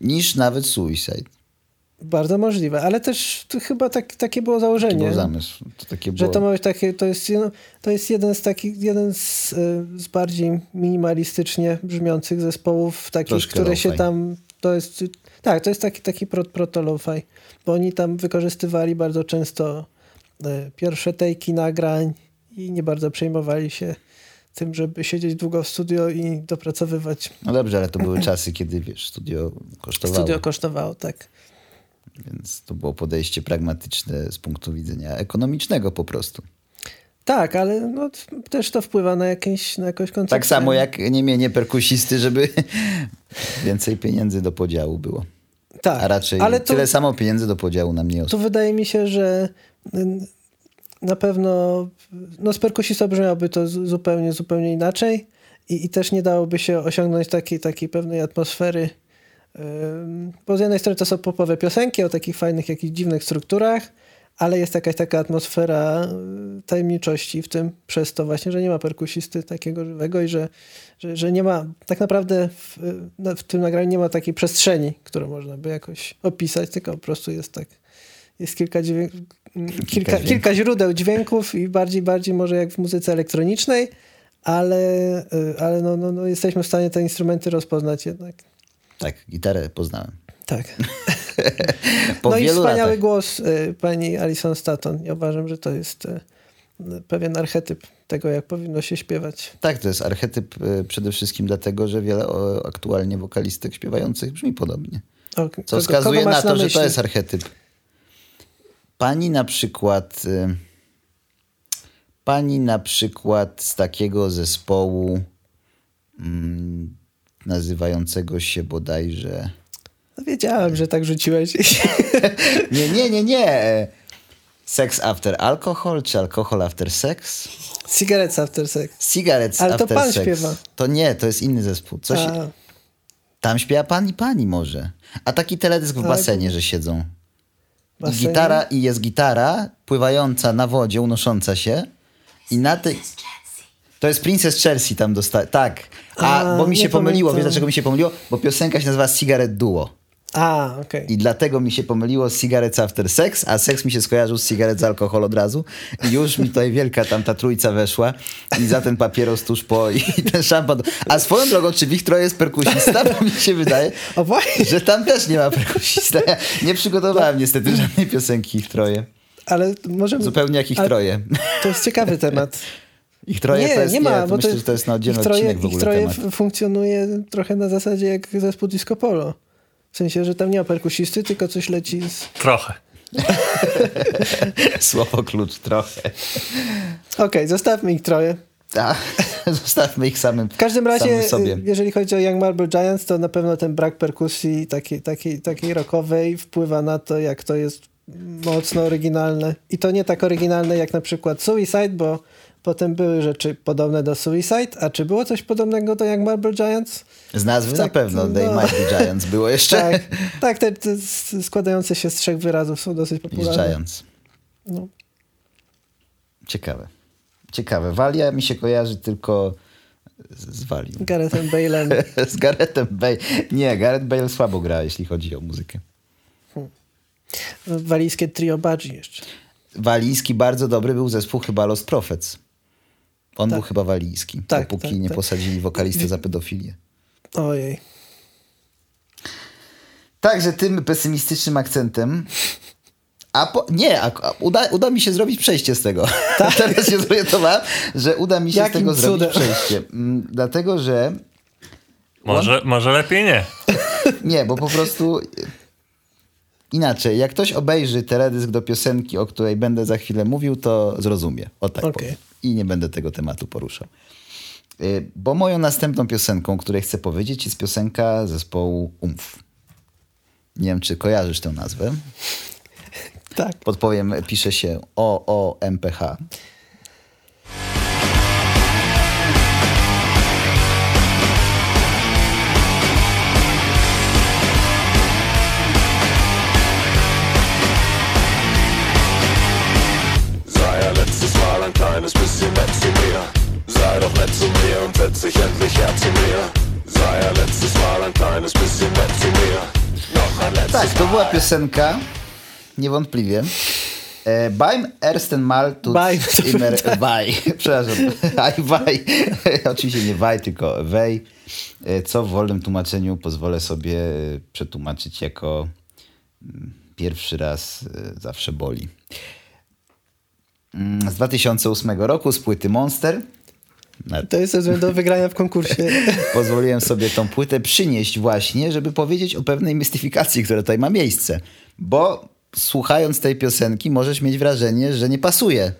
Niż nawet Suicide. Bardzo możliwe, ale też chyba tak, takie było założenie. był zamysł. To takie Że było. to ma być takie, to jest, jedno- to jest jeden z takich, jeden z, y, z bardziej minimalistycznie brzmiących zespołów, takich, Troszkę które się tam, to jest, tak, to jest taki, taki pro, proto bo oni tam wykorzystywali bardzo często pierwsze tejki nagrań i nie bardzo przejmowali się tym, żeby siedzieć długo w studio i dopracowywać. No dobrze, ale to były *clears throat* czasy, kiedy wiesz, studio kosztowało. Studio kosztowało, tak. Więc to było podejście pragmatyczne z punktu widzenia ekonomicznego po prostu. Tak, ale no, też to wpływa na, jakieś, na jakąś koncepcję. Tak samo jak nie mienie perkusisty, żeby *laughs* więcej pieniędzy do podziału było. tak, A raczej ale tyle samo pieniędzy do podziału na osób. tu wydaje mi się, że na pewno no z perkusistą brzmiałoby to zupełnie, zupełnie inaczej i, i też nie dałoby się osiągnąć takiej, takiej pewnej atmosfery. Bo z jednej strony to są popowe piosenki o takich fajnych, jakichś dziwnych strukturach, ale jest jakaś taka atmosfera y, tajemniczości w tym, przez to właśnie, że nie ma perkusisty takiego żywego i że, że, że nie ma, tak naprawdę w, y, w tym nagraniu nie ma takiej przestrzeni, którą można by jakoś opisać, tylko po prostu jest tak, jest kilka, dźwięk, kilka, kilka, źródeł dźwięków i bardziej, bardziej może jak w muzyce elektronicznej, ale, y, ale no, no, no jesteśmy w stanie te instrumenty rozpoznać jednak. Tak, gitarę poznałem. Tak. *laughs* No i wspaniały latach. głos y, pani Alison Staton. Ja uważam, że to jest y, pewien archetyp tego, jak powinno się śpiewać. Tak, to jest archetyp przede wszystkim dlatego, że wiele o, aktualnie wokalistek śpiewających brzmi podobnie. O, Co kogo- wskazuje kogo na to, że to jest archetyp. Pani na przykład. y, Pani na przykład z takiego zespołu mm, nazywającego się bodajże. No, wiedziałem, że tak rzuciłeś. *laughs* Nie, nie, nie, nie. Sex after alcohol, czy alcohol after sex? Cigarettes after sex. Cigarettes Ale to after pan sex. śpiewa. To nie, to jest inny zespół. Coś, Tam śpiewa pan i pani może. A taki teledysk w basenie, że siedzą. I basenie? gitara, i jest gitara pływająca na wodzie, unosząca się. I na tej... To jest Princess Chelsea tam dostaje. Tak. A, A, bo mi się pomyliło. Wiesz dlaczego mi się pomyliło? Bo piosenka się nazywa Cigarette Duo. A okej. I dlatego mi się pomyliło z Cigarettes After Sex, a seks mi się skojarzył z cigaret z alkohol od razu. I już mi tutaj wielka tam ta trójca weszła. I za ten papieros tuż po i *laughs* ten szampan. A swoją drogą, czy w ich troje jest perkusista? Bo mi się wydaje, O że tam też nie ma perkusista. Ja nie przygotowałem niestety żadnej piosenki ich troje. ale możemy... Zupełnie jak ich troje. To jest ciekawy temat. Ich troje nie, to jest, nie ma, to bo myślę, to, że to jest na oddzielny ich troje, odcinek w ich ogóle troje temat. f- funkcjonuje trochę na zasadzie jak zespół Disco Polo. W sensie, że tam nie ma perkusisty, tylko coś leci z... Trochę. *laughs* Słowo klucz trochę. Okej, zostawmy ich troje. Tak, *laughs* zostawmy ich samym W każdym razie, jeżeli chodzi o Young Marble Giants, to na pewno ten brak perkusji takiej, takiej, takiej rockowej wpływa na to, jak to jest mocno oryginalne. I to nie tak oryginalne jak na przykład Suicide, bo potem były rzeczy podobne do Suicide. A czy było coś podobnego do Young Marble Giants? Z nazwy na tak, pewno, They no. Might Be Giants było jeszcze. Tak, tak te, te składające się z trzech wyrazów są dosyć popularne. Giants. No. Ciekawe. Ciekawe. Walia mi się kojarzy tylko z, Walią. Garethem Bale'em. *laughs* z Garethem Bale. Nie, Gareth Bale słabo gra, jeśli chodzi o muzykę. Walijskie trio Budgie jeszcze. Walijski bardzo dobry był zespół chyba Lost Prophets. On Tak. był chyba walijski, Tak, dopóki tak, nie tak. posadzili wokalistę za pedofilię. Ojej. Także tym pesymistycznym akcentem. A po, nie, a, a uda, uda mi się zrobić przejście z tego. *laughs* Teraz się zorientowałem, że uda mi się Tak. Jakim z tego zrobić cudem? przejście. Mm, Dlatego, że Może, może lepiej nie. *laughs* Nie, bo po prostu inaczej. Jak ktoś obejrzy teledysk do piosenki, o której będę za chwilę mówił, to zrozumie. O tak Okej. powiem. I nie będę tego tematu poruszał. Y, Bo moją następną piosenką, której chcę powiedzieć, jest piosenka zespołu UMF. Nie wiem, czy kojarzysz tę nazwę. Tak. Podpowiem, pisze się O-O-M-P-H. Zu mir. Sei doch nett zu mir und setz dich endlich her zu mir. Sei ja letztes Mal ein kleines bisschen nett zu mir. Noch ein letztes Tak, to była piosenka, niewątpliwie. E, Beim ersten Mal tut Beim, to immer wei. *laughs* Przepraszam, *laughs* aj wei. *laughs* Oczywiście nie wei, tylko wej. E, Co w wolnym tłumaczeniu pozwolę sobie e, przetłumaczyć jako mm, pierwszy raz e, zawsze boli. Mm, Z 2008 roku z płyty Monster. To jest do *laughs* wygrania w konkursie. pozwoliłem sobie tą płytę przynieść właśnie, żeby powiedzieć o pewnej mistyfikacji, która tutaj ma miejsce. Bo słuchając tej piosenki możesz mieć wrażenie, że nie pasuje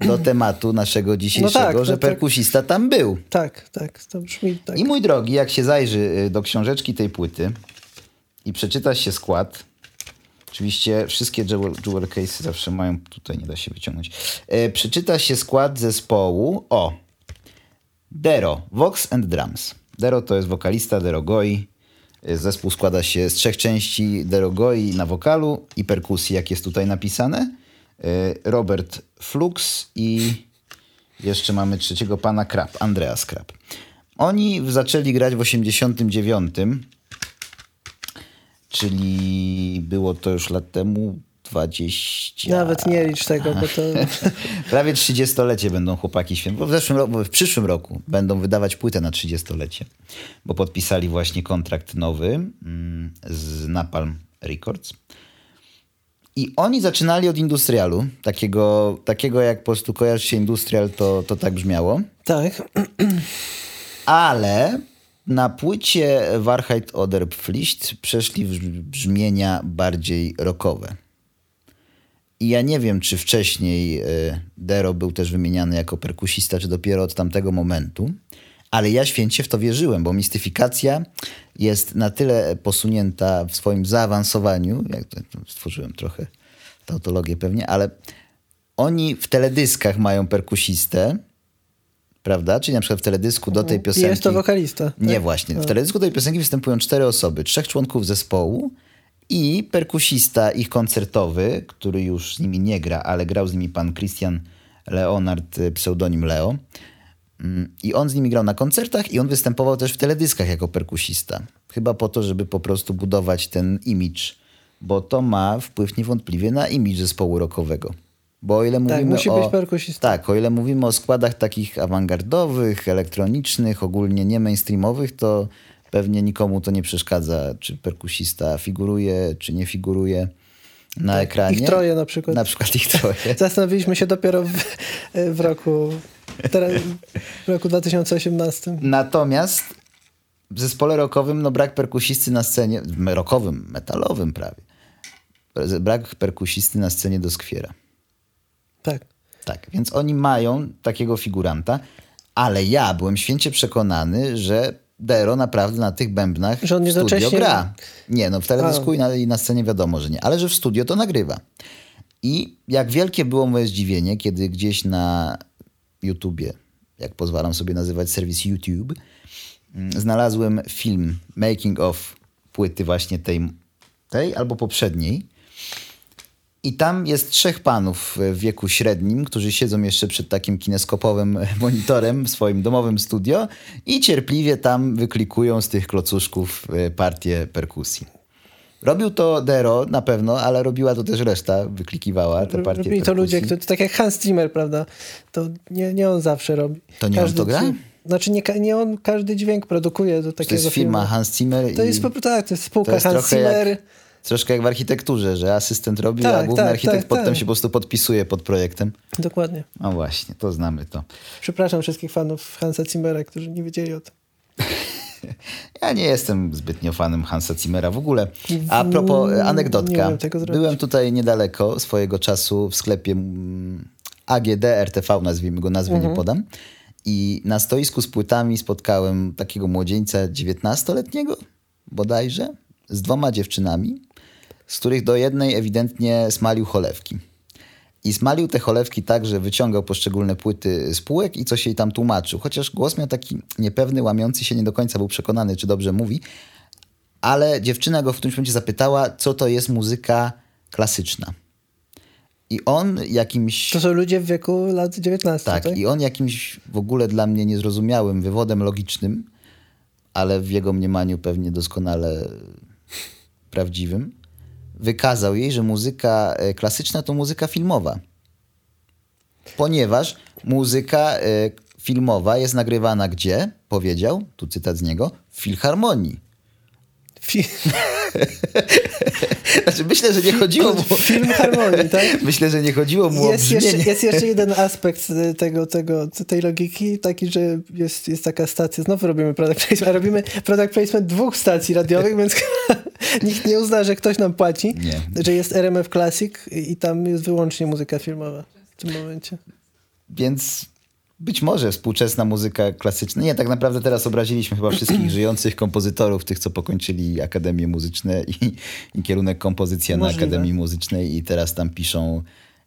do *clears throat* tematu naszego dzisiejszego, tak, no że tak. perkusista tam był. Tak, tak, to brzmi tak. I mój drogi, jak się zajrzy y, do książeczki tej płyty i przeczytasz się skład, oczywiście wszystkie jewel, jewel cases zawsze mają, tutaj nie da się wyciągnąć, e, przeczytasz się skład zespołu, o, Dero, Vox and Drums. Dero to jest wokalista, Dero Goi. Y, Zespół składa się z trzech części Dero Goi na wokalu i perkusji, jak jest tutaj napisane. Y, Robert Flux i jeszcze mamy trzeciego pana Krab, Andreas Krab. Oni zaczęli grać w 89, czyli było to już lat temu 20. Nawet nie licz tego, bo to... *laughs* Prawie 30-lecie będą chłopaki świętować. W zeszłym roku, w przyszłym roku będą wydawać płytę na 30-lecie, bo podpisali właśnie kontrakt nowy mm, z Napalm Records. I oni zaczynali od industrialu, takiego, takiego jak po prostu kojarzy się industrial, to, to tak brzmiało. Tak, Ale na płycie Wahrheit oder Pflicht przeszli brzmienia bardziej rockowe. I ja nie wiem, czy wcześniej e, Dero był też wymieniany jako perkusista, czy dopiero od tamtego momentu, ale ja święcie w to wierzyłem, bo mistyfikacja jest na tyle posunięta w swoim zaawansowaniu, jak stworzyłem trochę tautologię pewnie, ale oni w teledyskach mają perkusistę, prawda? Czyli na przykład w teledysku do tej piosenki... jest to wokalista. Nie, tak? właśnie. W teledysku tej piosenki występują cztery osoby. Trzech członków zespołu i perkusista ich koncertowy, który już z nimi nie gra, ale grał z nimi pan Christian Leonard, y, pseudonim Leo. Mm, I on z nimi grał na koncertach i on występował też w teledyskach jako perkusista. Chyba po to, żeby po prostu budować ten image, bo to ma wpływ niewątpliwie na image zespołu rockowego. Bo o ile mówimy Tak, musi o... być perkusistą. Tak, o ile mówimy o składach takich awangardowych, elektronicznych, ogólnie nie mainstreamowych, to pewnie nikomu to nie przeszkadza, czy perkusista figuruje, czy nie figuruje na ekranie. Tak, Ich troje na przykład. Na przykład ich troje. *laughs* Zastanowiliśmy się dopiero w, w roku teraz, w roku 2018. Natomiast w zespole rockowym no brak perkusisty na scenie, rockowym, metalowym prawie, brak perkusisty na scenie doskwiera. Tak. Tak, więc oni mają takiego figuranta, ale ja byłem święcie przekonany, że Dero naprawdę na tych bębnach Że on w studio gra. Nie, no w teledysku i na, i na scenie wiadomo, że nie, ale że w studio to nagrywa. I jak wielkie było moje zdziwienie, kiedy gdzieś na YouTubie, jak pozwalam sobie nazywać serwis YouTube, mm, znalazłem film making of płyty właśnie tej, tej albo poprzedniej. I tam jest trzech panów w wieku średnim, którzy siedzą jeszcze przed takim kineskopowym *laughs* monitorem w swoim domowym studio i cierpliwie tam wyklikują z tych klocuszków e, partię perkusji. Robił to Dero na pewno, ale robiła to też reszta, wyklikiwała te partie Robili to ludzie, perkusji. którzy, tak jak Hans Zimmer, prawda? To nie, nie on zawsze robi. To nie on to gra? Znaczy nie, nie on każdy dźwięk produkuje do takiego To jest firma filmu. Hans Zimmer To i jest prostu tak, to jest spółka to jest Hans Zimmer. jak, troszkę jak w architekturze, że asystent robi, a Tak, główny tak, architekt tak, potem tak. się po prostu podpisuje pod projektem. Dokładnie. No właśnie, to znamy to. Przepraszam wszystkich fanów Hansa Zimmera, którzy nie wiedzieli o tym. *laughs* Ja nie jestem zbytnio fanem Hansa Zimmera w ogóle. A propos e, anegdotka. Byłem tutaj niedaleko swojego czasu w sklepie mm, AGD RTV, nazwijmy go, nazwy Mhm. nie podam. I na stoisku z płytami spotkałem takiego młodzieńca 19-letniego bodajże, z dwoma dziewczynami, z których do jednej ewidentnie smalił cholewki. I smalił te cholewki tak, że wyciągał poszczególne płyty z półek i coś jej tam tłumaczył. Chociaż głos miał taki niepewny, łamiący się, nie do końca był przekonany, czy dobrze mówi. Ale dziewczyna go w którymś momencie zapytała, co to jest muzyka klasyczna. I on jakimś... To są ludzie w wieku lat 19. Tak, Tak, i on jakimś w ogóle dla mnie niezrozumiałym wywodem logicznym, ale w jego mniemaniu pewnie doskonale prawdziwym, wykazał jej, że muzyka e, klasyczna to muzyka filmowa. Ponieważ muzyka e, filmowa jest nagrywana gdzie? Powiedział, tu cytat z niego, w filharmonii. Fi- *laughs* Znaczy, myślę, że nie chodziło mu... Film harmonii, tak? *laughs* Myślę, że nie chodziło mu o Jest brzmienie. jeszcze, jest jeszcze jeden *laughs* aspekt y, tego, tego, tej logiki, taki, że jest, jest taka stacja, znowu robimy product placement, a robimy product placement dwóch stacji radiowych, więc *laughs* Nikt nie uzna, że ktoś nam płaci, Nie. że jest RMF Classic i tam jest wyłącznie muzyka filmowa w tym momencie. Więc być może współczesna muzyka klasyczna. Nie, tak naprawdę teraz obraziliśmy chyba wszystkich *clears throat* żyjących kompozytorów, tych, co pokończyli Akademię Muzyczne i, i kierunek kompozycja na Możliwe. Akademii Muzycznej i teraz tam piszą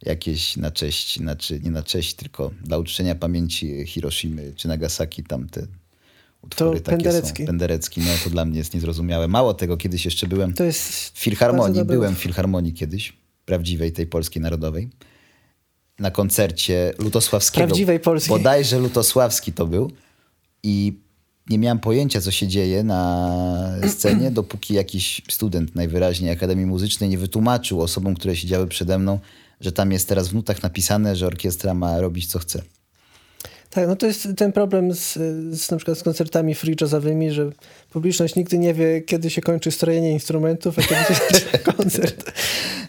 jakieś na cześć, znaczy nie na cześć, tylko dla uczczenia pamięci Hiroshimy czy Nagasaki tamte utwory takie Penderecki. są. Penderecki. No to dla mnie jest niezrozumiałe. Mało tego, kiedyś jeszcze byłem To jest w Filharmonii. Byłem w Filharmonii kiedyś, prawdziwej, tej polskiej narodowej. Na koncercie Lutosławskiego. Prawdziwej polskiej. Bodajże Lutosławski to był. I nie miałem pojęcia, co się dzieje na scenie, dopóki jakiś student najwyraźniej Akademii Muzycznej nie wytłumaczył osobom, które siedziały przede mną, że tam jest teraz w nutach napisane, że orkiestra ma robić, co chce. Tak, no to jest ten problem z, z na przykład z koncertami free jazzowymi, że publiczność nigdy nie wie, kiedy się kończy strojenie instrumentów, a kiedy się *laughs* zaczyna koncert.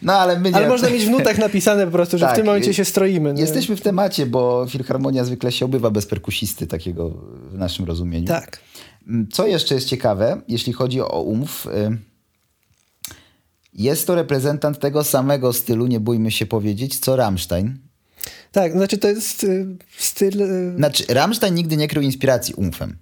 No ale my nie... Ale można mieć w nutach napisane po prostu, że w Tak, tym momencie się stroimy. nie? Jesteśmy w temacie, bo Filharmonia zwykle się obywa bez perkusisty, takiego w naszym rozumieniu. Tak. Mm, Co jeszcze jest ciekawe, jeśli chodzi o umów, y, jest to reprezentant tego samego stylu, nie bójmy się powiedzieć, co Rammstein. Tak, znaczy to jest y, styl... y, Znaczy, Rammstein nigdy nie krył inspiracji umfem.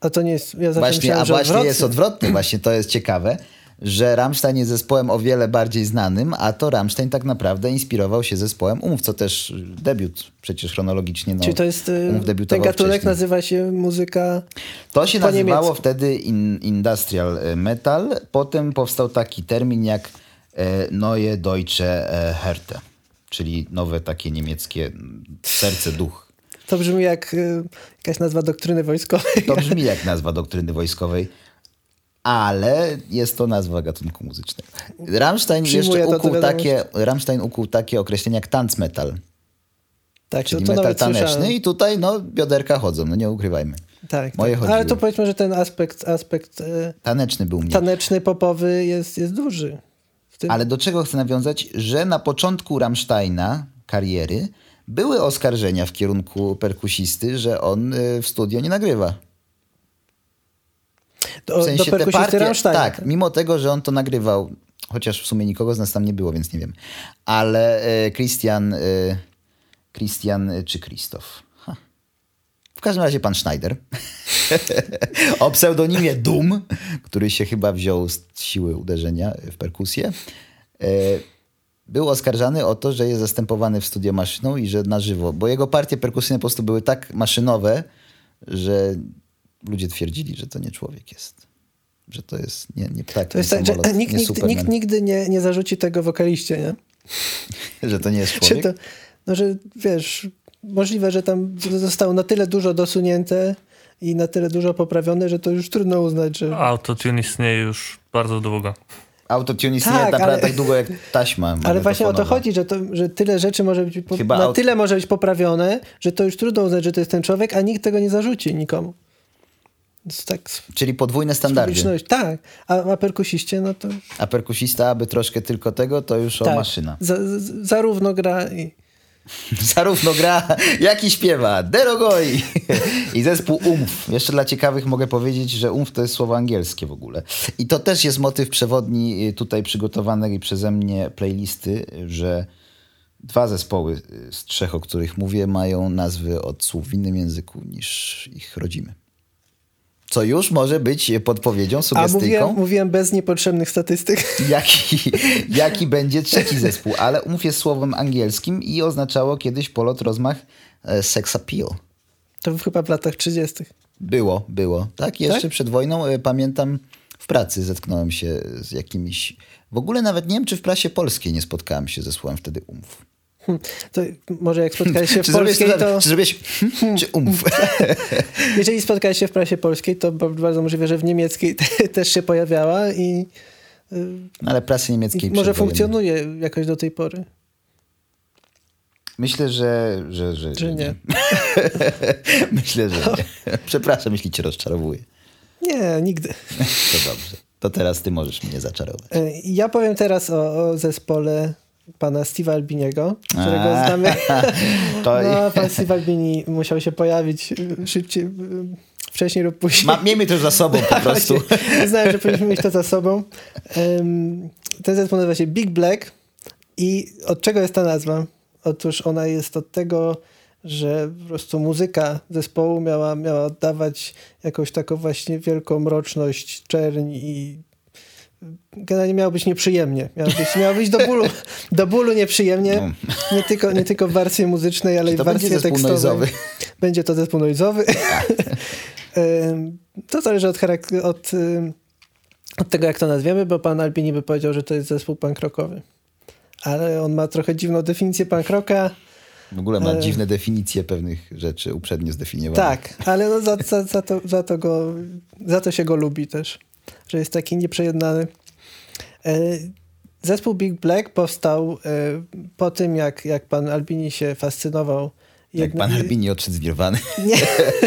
A to nie jest... Ja Właśnie, a właśnie jest odwrotnie, *clears throat* właśnie to jest ciekawe, że Rammstein jest zespołem o wiele bardziej znanym, a to Rammstein tak naprawdę inspirował się zespołem umów, co też debiut przecież chronologicznie. No, Czyli to jest... y, Ten gatunek wcześniej. nazywa się muzyka... To się nazywało niemiecku. wtedy in, industrial metal. Potem powstał taki termin jak e, Neue Deutsche Härte, czyli nowe takie niemieckie mm, serce, duch. To brzmi jak y, jakaś nazwa doktryny wojskowej. To *laughs* brzmi jak nazwa doktryny wojskowej, ale jest to nazwa gatunku muzycznego. Rammstein Przyjmuję jeszcze to, to ukuł takie, Rammstein ukuł takie określenia jak tanzmetal, Tak, czyli to, to metal taneczny słyszałem. i tutaj no bioderka chodzą, no nie ukrywajmy. Tak, Moje tak. Ale to powiedzmy, że ten aspekt, aspekt y, Taneczny był mnie. taneczny, popowy jest, jest duży. Tym. Ale do czego chcę nawiązać? Że na początku Rammsteina kariery były oskarżenia w kierunku perkusisty, że on y, w studio nie nagrywa. do, W sensie do te partie, Rammsteina. tak, mimo tego, że on to nagrywał, chociaż w sumie nikogo z nas tam nie było, więc nie wiem. Ale y, Christian, y, Christian czy Krzysztof? W każdym razie pan Schneider. *laughs* o pseudonimie Doom, który się chyba wziął z siły uderzenia w perkusję. y, był oskarżany o to, że jest zastępowany w studio maszyną i że na żywo, bo jego partie perkusyjne po prostu były tak maszynowe, że ludzie twierdzili, że to nie człowiek jest. Że to jest nie, nie ptak, To jest tak, że samolot, nikt, nie Superman, nikt nigdy nie, nie zarzuci tego wokaliście, nie? *laughs* że to nie jest człowiek. to, no, że wiesz, możliwe, że tam zostało na tyle dużo dosunięte i na tyle dużo poprawione, że to już trudno uznać, że... Autotune istnieje już bardzo długo. Autotune istnieje Tak, naprawdę ale- tak długo jak taśma Ale właśnie o to chodzi, że, to, że tyle rzeczy może być, po, Chyba na aut- tyle może być poprawione, że to już trudno uznać, że to jest ten człowiek, a nikt tego nie zarzuci nikomu. Tak Czyli podwójne standardy. Tak, a, a perkusiście, no to A perkusista, aby troszkę tylko tego, to już o tak. maszyna. Za, z, zarówno gra i... *laughs* Zarówno gra, jak i śpiewa. Derogoi! *laughs* I zespół UMF. Jeszcze dla ciekawych mogę powiedzieć, że UMF to jest słowo angielskie w ogóle. I to też jest motyw przewodni y, tutaj przygotowanej przeze mnie playlisty, że dwa zespoły y, z trzech, o których mówię, mają nazwy od słów w innym języku niż ich rodzimy. Co już może być podpowiedzią, A sugestyjką. mówiłem, mówiłem bez niepotrzebnych statystyk. *laughs* jaki, jaki będzie trzeci zespół, ale umów jest słowem angielskim i oznaczało kiedyś polot rozmach e, sex appeal. To chyba w latach 30. Było, było. Tak, jeszcze Tak? przed wojną e, pamiętam w pracy zetknąłem się z jakimiś... W ogóle nawet nie wiem, czy w prasie polskiej nie spotkałem się ze słowem wtedy umów. *laughs* To może jak spotkałeś się w *laughs* polskiej, to... czy zrobiłeś hmm, *laughs* czy umów? Jeżeli spotkałeś się w prasie polskiej, to bardzo możliwe, że w niemieckiej te, też się pojawiała i, No, ale prasy niemieckiej może funkcjonuje jakoś do tej pory. Myślę, że, że, że, Że nie. Myślę, że nie. Przepraszam, jeśli cię rozczarowuję. Nie, nigdy. To dobrze. To teraz ty możesz mnie zaczarować. E, Ja powiem teraz o, o zespole pana Steve'a Albiniego, którego A, znamy. *laughs* to- No, pan Steve Albini musiał się pojawić y, szybciej, y, wcześniej lub później. Ma, miejmy to za sobą po *laughs* prostu. *laughs* Właśnie, Uznałem, że powinniśmy mieć to za sobą. Ten zespół nazywa się Big Black i od czego jest ta nazwa? Otóż ona jest od tego, że po prostu muzyka zespołu miała, miała oddawać jakąś taką właśnie wielką mroczność, czerń i generalnie miało być nieprzyjemnie. Miało być, miało być do, bólu, do bólu nieprzyjemnie. Nie tylko, nie tylko w warstwie muzycznej, ale i w to będzie tekstowej. noizowy? Będzie to zespół noizowy. *laughs* Ym, to zależy od, od, od tego, jak to nazwiemy, bo pan Albini by powiedział, że to jest zespół punk rockowy. Ale on ma trochę dziwną definicję punk rocka. W ogóle ma E. dziwne definicje pewnych rzeczy uprzednio zdefiniowanych. Tak, ale no za, za, za, to, za, to go, za to się go lubi też, że jest taki nieprzejednany. E, Zespół Big Black powstał e, po tym, jak, jak pan Albini się fascynował. Jak pan Albini odszedł z Nirwany. Nie.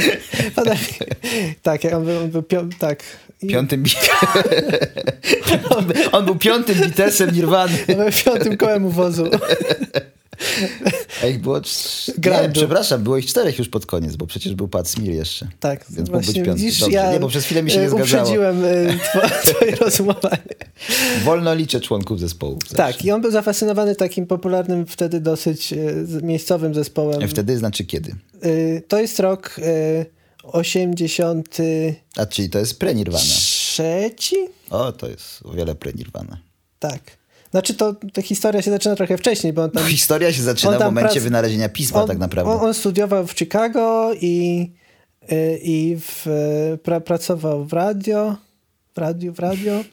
*laughs* Pan Albini, tak, on był, on był pią, tak. I- Piątym... on, był- *laughs* on był piątym Beatlesem Nirwany. on był piątym kołem u wozu. *laughs* A ich było... cz- *laughs* Nie, przepraszam, było ich czterech już pod koniec, bo przecież był Pat Smear jeszcze. Tak, Więc mógł być piąty. widzisz, Dobrze, ja nie, bo przez chwilę mi się nie e, zgadzało. Uprzedziłem e, two, *laughs* twoje rozumowanie. Wolno liczę członków zespołu. zawsze. Tak, i on był zafascynowany takim popularnym wtedy dosyć e, miejscowym zespołem. Wtedy znaczy kiedy? To jest rok e, 83. A czyli to jest pre-Nirvana. O, to jest o wiele pre-Nirvana. Tak. Znaczy to ta historia się zaczyna trochę wcześniej, bo on tam... Historia się zaczyna w momencie prac- wynalezienia pisma on, tak naprawdę. On, on studiował w Chicago i, y, i w, y, pra, pracował w radio. W radiu, w radio.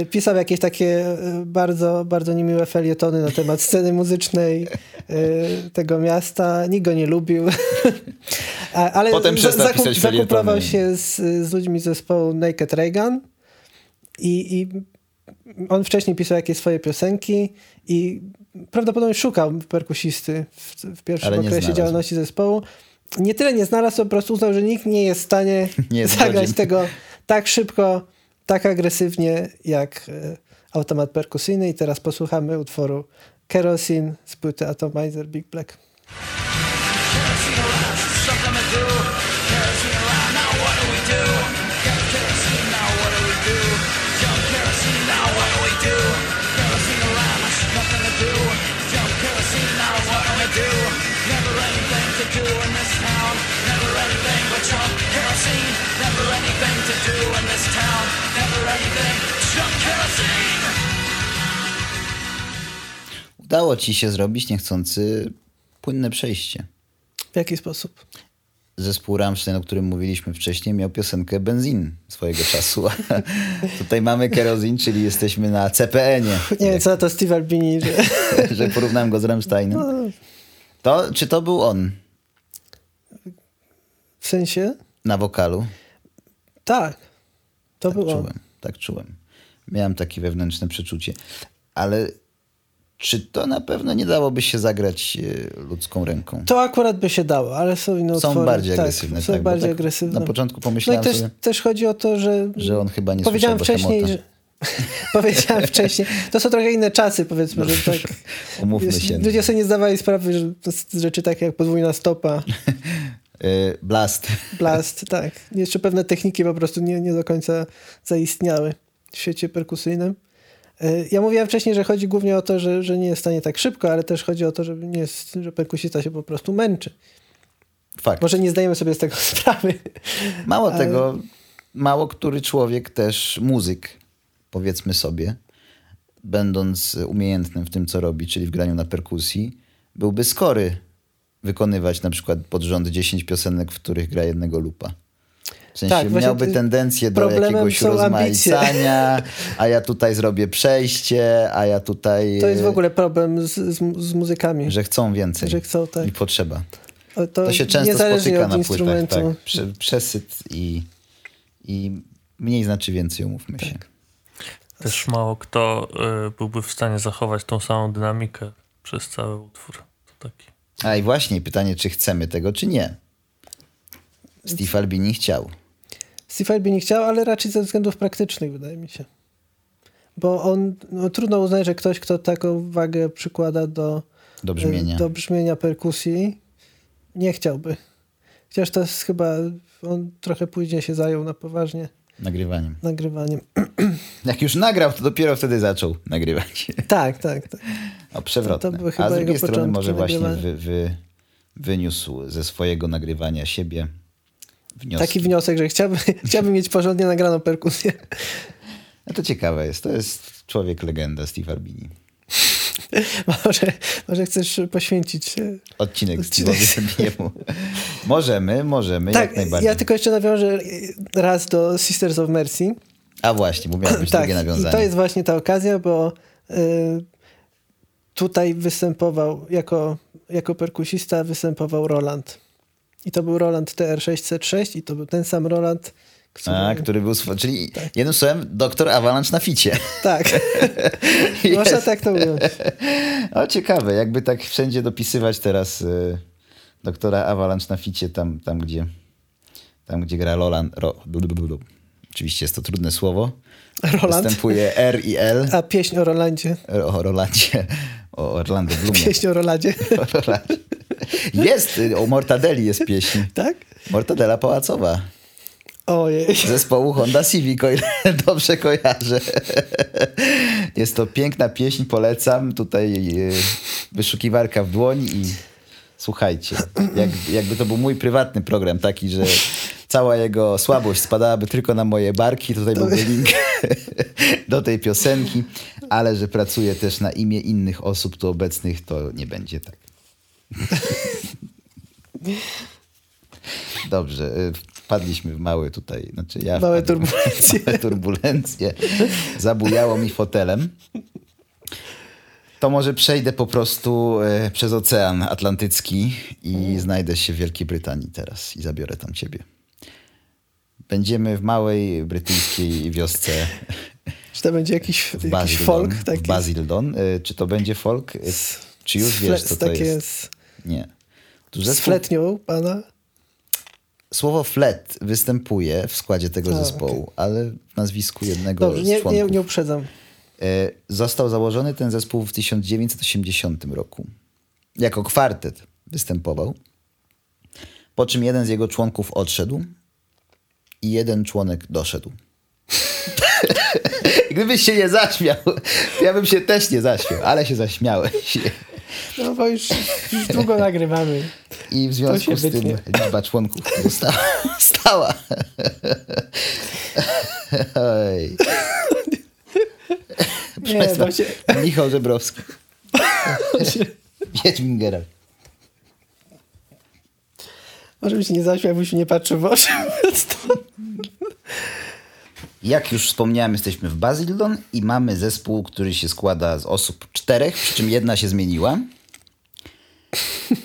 Y, Pisał jakieś takie bardzo, bardzo niemiłe felietony na temat sceny muzycznej tego miasta. Nikt go nie lubił. *laughs* Ale Potem zakuplował felietony. się z, z ludźmi z zespołu Naked Reagan i, i on wcześniej pisał jakieś swoje piosenki i prawdopodobnie szukał perkusisty w, w pierwszym okresie znalazł. działalności zespołu. Nie tyle nie znalazł, po prostu uznał, że nikt nie jest w stanie *laughs* Nie jest zagrać godzien. tego tak szybko, tak agresywnie jak e, automat perkusyjny. I teraz posłuchamy utworu Kerosene z płyty Atomizer Big Black. Udało ci się zrobić niechcący płynne przejście. W jaki sposób? Zespół Rammstein, o którym mówiliśmy wcześniej, miał piosenkę Benzin swojego czasu. *laughs* Tutaj mamy kerozin, czyli jesteśmy na CPN-ie. Nie wiem, co to Steve Albini, że... *laughs* że porównałem go z Rammsteinem. No. To, czy to był on W sensie? na wokalu? Tak. To Tak był on. czułem, tak czułem. Miałem takie wewnętrzne przeczucie. Ale czy to na pewno nie dałoby się zagrać e, ludzką ręką? To akurat by się dało, ale są inne Są utwory. bardziej tak, agresywne. Są tak, bardziej tak agresywne. Na początku No i pomyślałem też, sobie, też chodzi o to, że... że on chyba nie Powiedziałem wcześniej, że... *laughs* Powiedziałem wcześniej. To są trochę inne czasy, powiedzmy, że tak... *laughs* Umówmy się. Ludzie sobie nie zdawali sprawy, że rzeczy takie jak podwójna stopa, *laughs* E, Blast. blast, tak. Jeszcze pewne techniki po prostu nie, nie do końca zaistniały w świecie perkusyjnym. E, Ja mówiłem wcześniej, że chodzi głównie o to, że, że nie jest w stanie tak szybko, ale też chodzi o to, że, nie jest, że perkusista się po prostu męczy. Fakt. Może nie zdajemy sobie z tego *laughs* sprawy. Mało Ale- tego, mało który człowiek też, muzyk, powiedzmy sobie, będąc umiejętnym w tym, co robi, czyli w graniu na perkusji, byłby skory wykonywać na przykład pod rząd 10 piosenek, w których gra jednego lupa. W sensie Tak, miałby ty- tendencję do jakiegoś ambicje. rozmaicania, a ja tutaj zrobię przejście, a ja tutaj... To jest w ogóle problem z, z, z muzykami. Że chcą więcej. Że chcą, tak. I potrzeba. O, To się często spotyka od na płytach. Tak. Prze, przesyt i, i mniej znaczy więcej, umówmy się. Tak. Też mało kto y, byłby w stanie zachować tą samą dynamikę przez cały utwór. To taki. A i właśnie pytanie, czy chcemy tego, czy nie. Steve Albini chciał. Steve Albini nie chciał, ale raczej ze względów praktycznych, wydaje mi się. Bo on, no, trudno uznać, że ktoś, kto taką wagę przykłada do, Do brzmienia. do brzmienia perkusji, nie chciałby Chociaż to jest chyba, on trochę później się zajął na poważnie Nagrywaniem. nagrywaniem. *clears throat* Jak już nagrał, to dopiero wtedy zaczął nagrywać. *laughs* Tak, tak, tak. O, przewrotne. To- to A z drugiej strony może właśnie wy, wy, wyniósł ze swojego nagrywania siebie wnioski. Taki wniosek, że chciałby, *laughs* chciałby mieć porządnie nagraną perkusję. No to ciekawe jest. To jest człowiek legenda Steve Albini. *laughs* Może, może chcesz poświęcić się. Odcinek Odcinek. Steve'owi możemy, możemy, Tak, jak najbardziej. ja tylko jeszcze nawiążę raz do Sisters of Mercy. A właśnie, bo miało być *clears throat* tak, drugie i nawiązanie. to jest właśnie ta okazja, bo y, tutaj występował jako, jako perkusista występował Roland. I to był Roland TR-606 i to był ten sam Roland, który... A, który był... Czyli Tak. jednym słowem doktor Avalanche na ficie. Tak, *laughs* można tak to ująć. O, ciekawe, jakby tak wszędzie dopisywać teraz y, doktora Avalanche na ficie, tam, tam, gdzie, tam gdzie gra Roland. Ro, du, du, du, du. Oczywiście jest to trudne słowo. Roland, Występuje R i L. a pieśń o Rolandzie. O Rolandzie. O Orlando Bloomie. Pieśń o Rolandzie. *laughs* O Rolandzie. *laughs* Jest, o Mortadeli jest pieśń. tak? Mortadela Pałacowa. Ojej. Zespołu Honda Civic, o ile *laughs* dobrze kojarzę. Jest to piękna pieśń, polecam. Tutaj y, wyszukiwarka w dłoń i słuchajcie. Jak, jakby to był mój prywatny program, taki, że cała jego słabość spadałaby tylko na moje barki, tutaj byłby link do tej piosenki, ale że pracuje też na imię innych osób tu obecnych, to nie będzie tak. Dobrze, y, wpadliśmy w mały tutaj, znaczy ja Małe turbulencje. Małe turbulencje. Zabujało mi fotelem. To może przejdę po prostu e, przez Ocean Atlantycki i znajdę się w Wielkiej Brytanii teraz i zabiorę tam ciebie. Będziemy w małej brytyjskiej wiosce Czy to będzie jakiś, w jakiś Basildon. folk? Taki Basildon. E, Czy to będzie folk? E, Czy już wiesz, co to takie jest? Z, Nie. Tu z zespół, fletnią pana? słowo flet występuje w składzie tego A, zespołu, ale w nazwisku jednego Dobrze, z nie, członków. nie, nie uprzedzam. E, Został założony ten zespół w 1980 roku. Jako kwartet występował. Po czym jeden z jego członków odszedł i jeden członek doszedł. *laughs* Gdybyś się nie zaśmiał, ja bym się też nie zaśmiał, ale się zaśmiałeś. No bo już, już długo nagrywamy. I w związku się z tym wytnie. liczba członków została *laughs* stała. Oj. Nie, bo się, Michał Żebrowski. Wiedźmin Geralt. może bym się nie zaśmiał, byś nie patrzył w oczy. Jak już wspomniałem, jesteśmy w Basildon i mamy zespół, który się składa z osób czterech, przy czym jedna się zmieniła.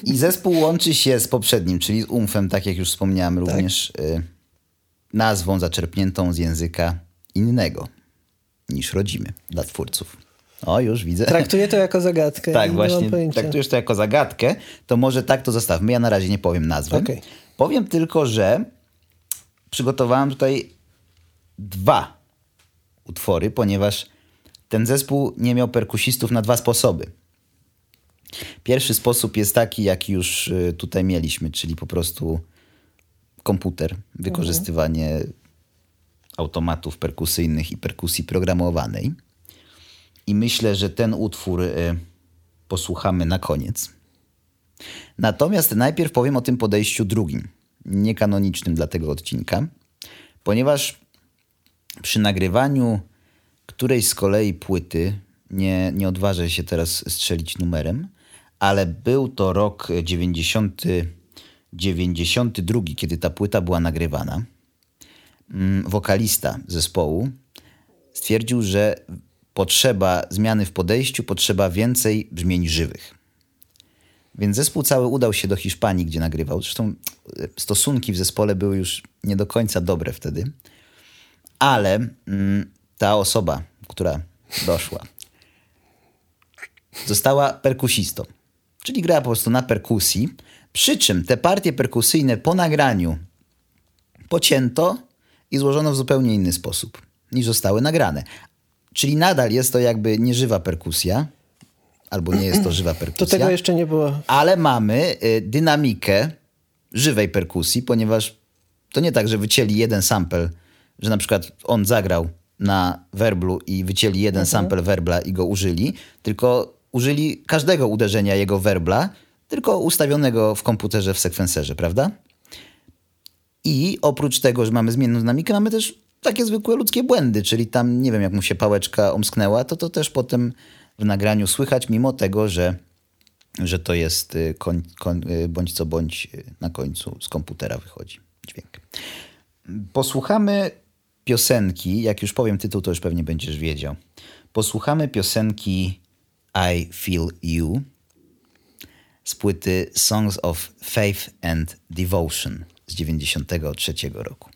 I zespół łączy się z poprzednim, czyli z Umfem, tak jak już wspomniałem, również y, nazwą zaczerpniętą z języka innego niż rodzimy dla twórców. O, już widzę. Traktuję to jako zagadkę. Tak, nie właśnie traktujesz to jako zagadkę, to może tak to zostawmy. Ja na razie nie powiem nazwy. Okej. Powiem tylko, że przygotowałem tutaj dwa utwory, ponieważ ten zespół nie miał perkusistów na dwa sposoby. Pierwszy sposób jest taki, jak już y, tutaj mieliśmy, czyli po prostu komputer, wykorzystywanie automatów perkusyjnych i perkusji programowanej. I myślę, że ten utwór y, posłuchamy na koniec. Natomiast najpierw powiem o tym podejściu drugim, niekanonicznym dla tego odcinka, ponieważ przy nagrywaniu którejś z kolei płyty, nie, nie odważę się teraz strzelić numerem, ale był to rok 90, 92, kiedy ta płyta była nagrywana. Mm, Wokalista zespołu stwierdził, że potrzeba zmiany w podejściu, potrzeba więcej brzmień żywych. Więc zespół cały udał się do Hiszpanii, gdzie nagrywał. Zresztą e, stosunki w zespole były już nie do końca dobre wtedy. Ale mm, ta osoba, która doszła, została perkusistą. Czyli grała po prostu na perkusji. Przy czym te partie perkusyjne po nagraniu pocięto i złożono w zupełnie inny sposób niż zostały nagrane. Czyli nadal jest to jakby nieżywa perkusja, albo nie jest to żywa *clears throat* perkusja. To tego jeszcze nie było. Ale mamy y, dynamikę żywej perkusji, ponieważ to nie tak, że wycięli jeden sample, że na przykład on zagrał na werblu i wycięli jeden sample werbla i go użyli, tylko użyli każdego uderzenia jego werbla, tylko ustawionego w komputerze w sekwenserze, prawda? I oprócz tego, że mamy zmienną dynamikę, mamy też takie zwykłe ludzkie błędy, czyli tam nie wiem, jak mu się pałeczka omsknęła, to to też potem w nagraniu słychać, mimo tego, że, że to jest y, koń, koń, y, bądź co bądź y, na końcu z komputera wychodzi dźwięk. Posłuchamy piosenki, jak już powiem tytuł, to już pewnie będziesz wiedział. Posłuchamy piosenki I Feel You z płyty Songs of Faith and Devotion z 93 roku.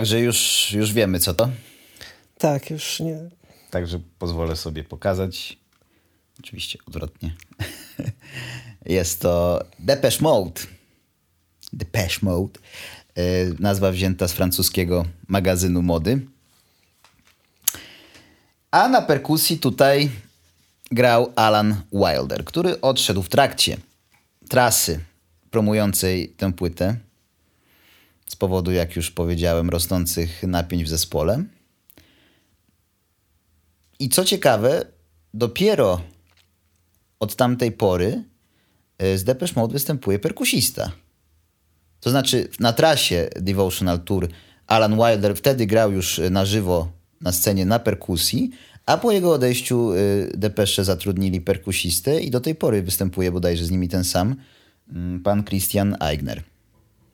Także już, już wiemy, co to. Tak, już nie. Także pozwolę sobie pokazać. Oczywiście odwrotnie. *laughs* Jest to Depeche Mode. Depeche Mode. Yy, Nazwa wzięta z francuskiego magazynu mody. A na perkusji tutaj grał Alan Wilder, który odszedł w trakcie trasy promującej tę płytę z powodu, jak już powiedziałem, rosnących napięć w zespole. I co ciekawe, dopiero od tamtej pory y, z Depeche Mode występuje perkusista. To znaczy na trasie Devotional Tour Alan Wilder wtedy grał już na żywo na scenie na perkusji, a po jego odejściu y, Depeche zatrudnili perkusistę i do tej pory występuje bodajże z nimi ten sam mm, pan Christian Eigner.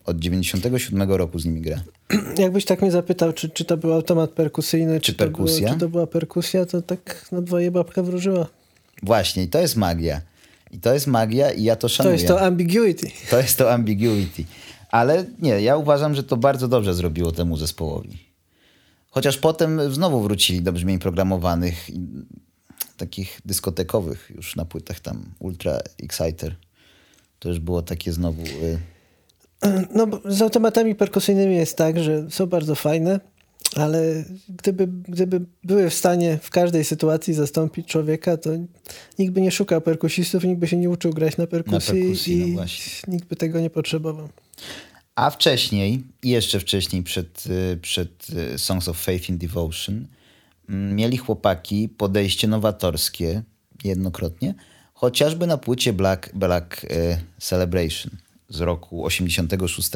Od 97 roku z nimi gra. *clears throat* Jakbyś tak mnie zapytał, czy, czy to był automat perkusyjny, czy, perkusja? To było, czy to była perkusja, to tak na dwoje babka wróżyła. Właśnie, i to jest magia. I to jest magia i ja to To szanuję. jest to ambiguity. To jest to ambiguity. Ale nie, ja uważam, że to bardzo dobrze zrobiło temu zespołowi. Chociaż potem znowu wrócili do brzmień programowanych, takich dyskotekowych już na płytach tam Ultra Exciter. To już było takie znowu... Y, No, z automatami perkusyjnymi jest tak, że są bardzo fajne, ale gdyby, gdyby były w stanie w każdej sytuacji zastąpić człowieka, to nikt by nie szukał perkusistów, nikt by się nie uczył grać na perkusji, perkusji, no i właśnie. nikt by tego nie potrzebował. A wcześniej, jeszcze wcześniej przed, y, przed y, Songs of Faith in Devotion, mm, mieli chłopaki podejście nowatorskie jednokrotnie, chociażby na płycie Black, Black y, Celebration z roku 86,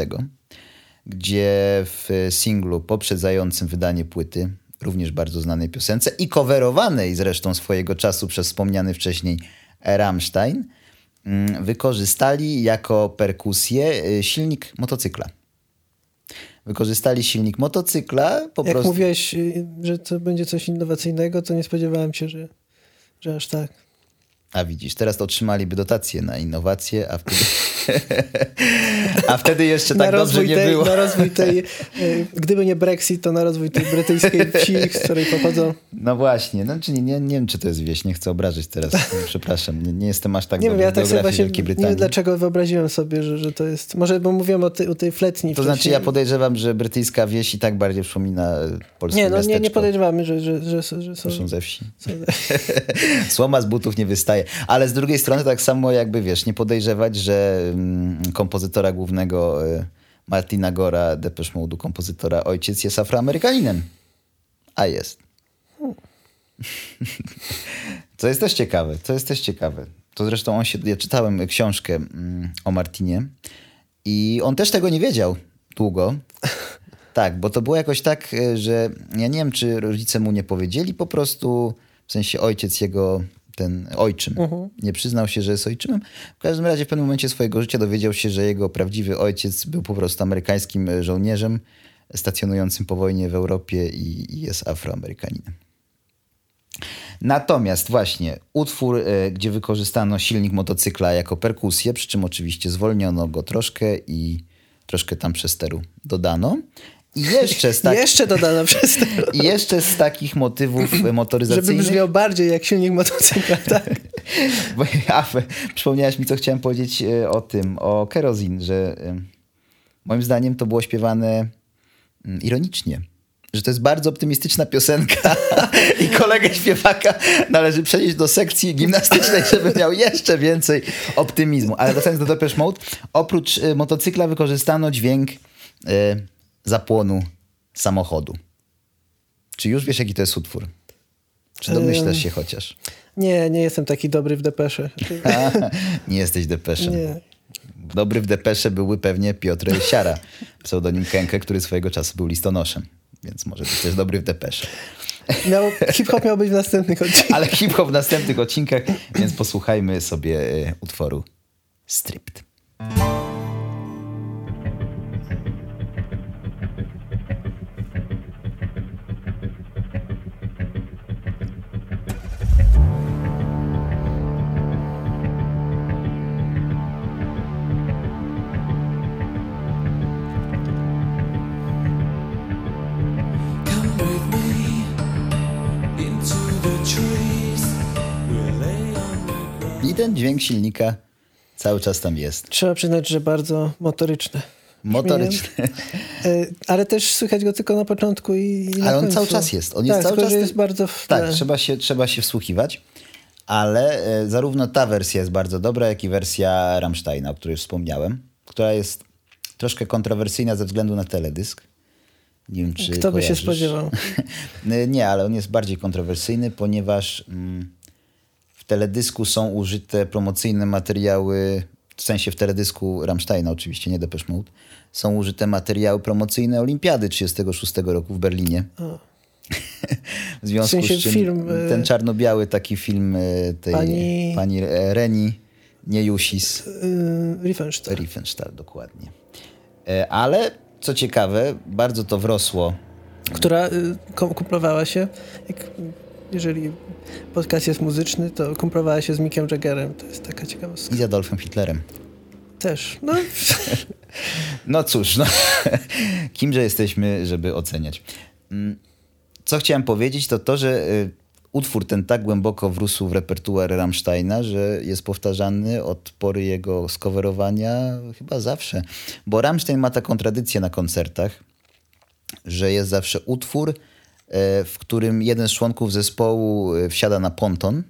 gdzie w singlu poprzedzającym wydanie płyty, również bardzo znanej piosence i coverowanej zresztą swojego czasu przez wspomniany wcześniej Rammstein, mm, wykorzystali jako perkusję y, silnik motocykla. Wykorzystali silnik motocykla po Jak prostu. mówiłeś, y, że to będzie coś innowacyjnego, to nie spodziewałem się, że, że aż tak. A widzisz, teraz to otrzymaliby dotacje na innowacje, a wtedy, *laughs* a wtedy jeszcze tak dobrze nie tej, było. na rozwój tej, y, gdyby nie Brexit, to na rozwój tej brytyjskiej wsi, z której pochodzą. No właśnie, no, czyli nie, nie wiem, czy to jest wieś, nie chcę obrazić teraz, przepraszam, nie, nie jestem aż tak Nie wiem, dobry ja w tak sobie właśnie Wielkiej nie wiem Brytanii. dlaczego wyobraziłem sobie, że, że to jest. Może bo mówiłem o tej, o tej fletni. To znaczy wcześniej. ja podejrzewam, że brytyjska wieś i tak bardziej przypomina e, polskie Nie, no nie, nie podejrzewamy, że, że, że, że, są. Proszę ze wsi. są *laughs* Słoma z butów nie wystaje. Ale z drugiej strony tak samo jakby, wiesz, nie podejrzewać, że mm, kompozytora głównego y, Martina Gora, Depeche Mode'u, kompozytora ojciec jest afroamerykaninem. A jest. *laughs* Co jest też ciekawe, co jest też ciekawe. To zresztą on się, ja czytałem książkę mm, o Martinie i on też tego nie wiedział długo. Tak, bo to było jakoś tak, y, że ja nie wiem, czy rodzice mu nie powiedzieli po prostu, w sensie ojciec jego, ten ojczym, nie przyznał się, że jest ojczymem. W każdym razie w pewnym momencie swojego życia dowiedział się, że jego prawdziwy ojciec był po prostu amerykańskim y, żołnierzem stacjonującym po wojnie w Europie i, i jest afroamerykaninem. Natomiast właśnie utwór, e, gdzie wykorzystano silnik motocykla jako perkusję, przy czym oczywiście zwolniono go troszkę i troszkę tam przesteru dodano. I jeszcze z, tak, Jeszcze dodano przez *laughs* i jeszcze z takich motywów *clears throat* e, żeby motoryzacyjnych... brzmiał bardziej jak silnik motocykla, *laughs* tak? Bo, a, przypomniałeś mi, co chciałem powiedzieć e, o tym, o Kerozin, że moim zdaniem to było śpiewane mm, ironicznie. Że to jest bardzo optymistyczna piosenka *laughs* i kolegę śpiewaka należy przenieść do sekcji gimnastycznej, żeby miał jeszcze więcej optymizmu. Ale wracając do Depeche Mode, oprócz e, motocykla wykorzystano dźwięk e, zapłonu samochodu. Czy już wiesz, jaki to jest utwór? Czy domyślasz się chociaż? Nie, nie jestem taki dobry w depesze. *laughs* Nie jesteś depeszem. Nie. Dobry w depesze byłby pewnie Piotr Siara, pseudonim Kękę, który swojego czasu był listonoszem. Więc może być też dobry w depesze. Miał, hip-hop miał być w następnych odcinkach. Ale hip-hop w następnych odcinkach, więc posłuchajmy sobie e, utworu Stripped. Ten dźwięk silnika cały czas tam jest. Trzeba przyznać, że bardzo motoryczne. Motoryczny. E, Ale też słychać go tylko na początku i, i Ale on końcu. cały czas jest. On jest tak, cały tylko, czas. jest bardzo w Tak, tle. trzeba się, trzeba się wsłuchiwać. Ale e, zarówno ta wersja jest bardzo dobra, jak i wersja Rammsteina, o której wspomniałem, która jest troszkę kontrowersyjna ze względu na teledysk. Nie wiem, czy Kto by się kojarzysz. spodziewał? *laughs* Nie, ale on jest bardziej kontrowersyjny, ponieważ mm, teledysku są użyte promocyjne materiały, w sensie w teledysku Rammsteina oczywiście, nie Depeche Mode, są użyte materiały promocyjne Olimpiady 36 roku w Berlinie. *laughs* w związku W sensie z czym film, e, ten czarno-biały taki film e, tej Pani- pani, Reni, nie Jusis, Yy, Riefenstahl. Riefenstahl dokładnie. Ale co ciekawe, bardzo to wrosło która kumplowała się, jak, jeżeli podcast jest muzyczny, to kumplowała się z Mickiem Jaggerem. To jest taka ciekawostka. i z Adolfem Hitlerem. Też. No, *laughs* No cóż, no, *laughs* kimże jesteśmy, żeby oceniać. Mm, Co chciałem powiedzieć, to to, że y, utwór ten tak głęboko wrósł w repertuar Rammsteina, że jest powtarzany od pory jego skowerowania chyba zawsze. Bo Rammstein ma taką tradycję na koncertach, że jest zawsze utwór, w którym jeden z członków zespołu e, wsiada na ponton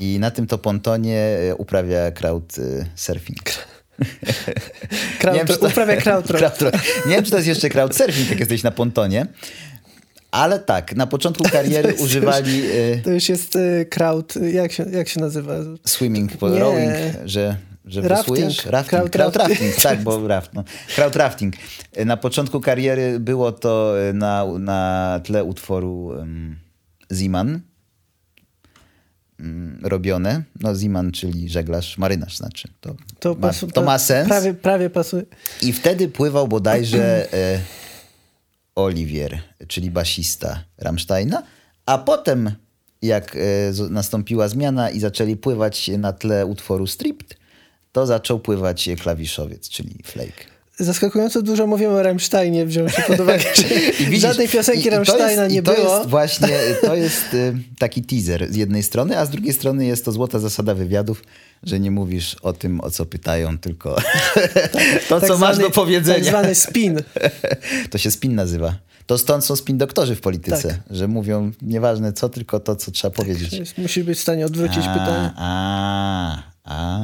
i na tym to pontonie e, uprawia crowd e, surfing. *laughs* wiem, to- uprawia crowdrock. *laughs* Nie wiem, czy to jest jeszcze crowdsurfing, jak jesteś na pontonie. Ale tak, na początku *laughs* kariery jest używali y, To już jest crowd, jak się, jak się nazywa? swimming, Nie. rowing, że, że Rafting. wysłujesz. Rafting. Crowd Crowd, rafting. rafting, tak, bo raft, no. Crowd rafting. Y, Na początku kariery było to y, na, na tle utworu um, Ziman mm, robione. No Ziman, czyli żeglarz, marynarz znaczy. To, To, ma, pasu- to ma sens. Prawie, prawie pasuje. I wtedy pływał bodajże e, Oliwier, czyli basista Rammsteina, a potem jak e, nastąpiła zmiana i zaczęli pływać na tle utworu Stripped, to zaczął pływać klawiszowiec, czyli Flake. Zaskakująco dużo mówimy o Rammsteinie, wziął się pod uwagę, *laughs* że widzisz, żadnej piosenki i- Rammsteina jest- nie to było. Jest właśnie, to jest y, taki teaser z jednej strony, a z drugiej strony jest to złota zasada wywiadów, że nie mówisz o tym, o co pytają, tylko *laughs* to, co masz do powiedzenia. Tak zwany spin. *laughs* To się spin nazywa. To stąd są spin doktorzy w polityce, Tak. że mówią nieważne co, tylko to, co trzeba powiedzieć. Jest- Musisz być w stanie odwrócić a, pytanie. A, a,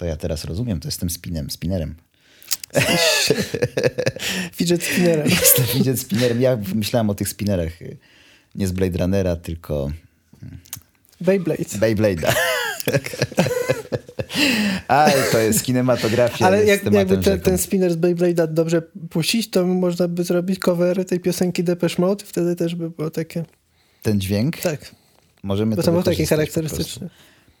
to ja teraz rozumiem, to jestem spinem, spinerem. *laughs* Fidget spinnerem. *laughs* Jestem fidget spinnerem. Ja myślałem o tych spinnerach nie z Blade Runnera, tylko Beyblade. Beyblade'a. *laughs* Ale to jest kinematografia. Ale jak, jakby te, ten spinner z Beyblade'a dobrze puścić, to można by zrobić cover tej piosenki Depeche Mode. Wtedy też by było takie... ten dźwięk, Tak, możemy bo to to był taki charakterystyczny.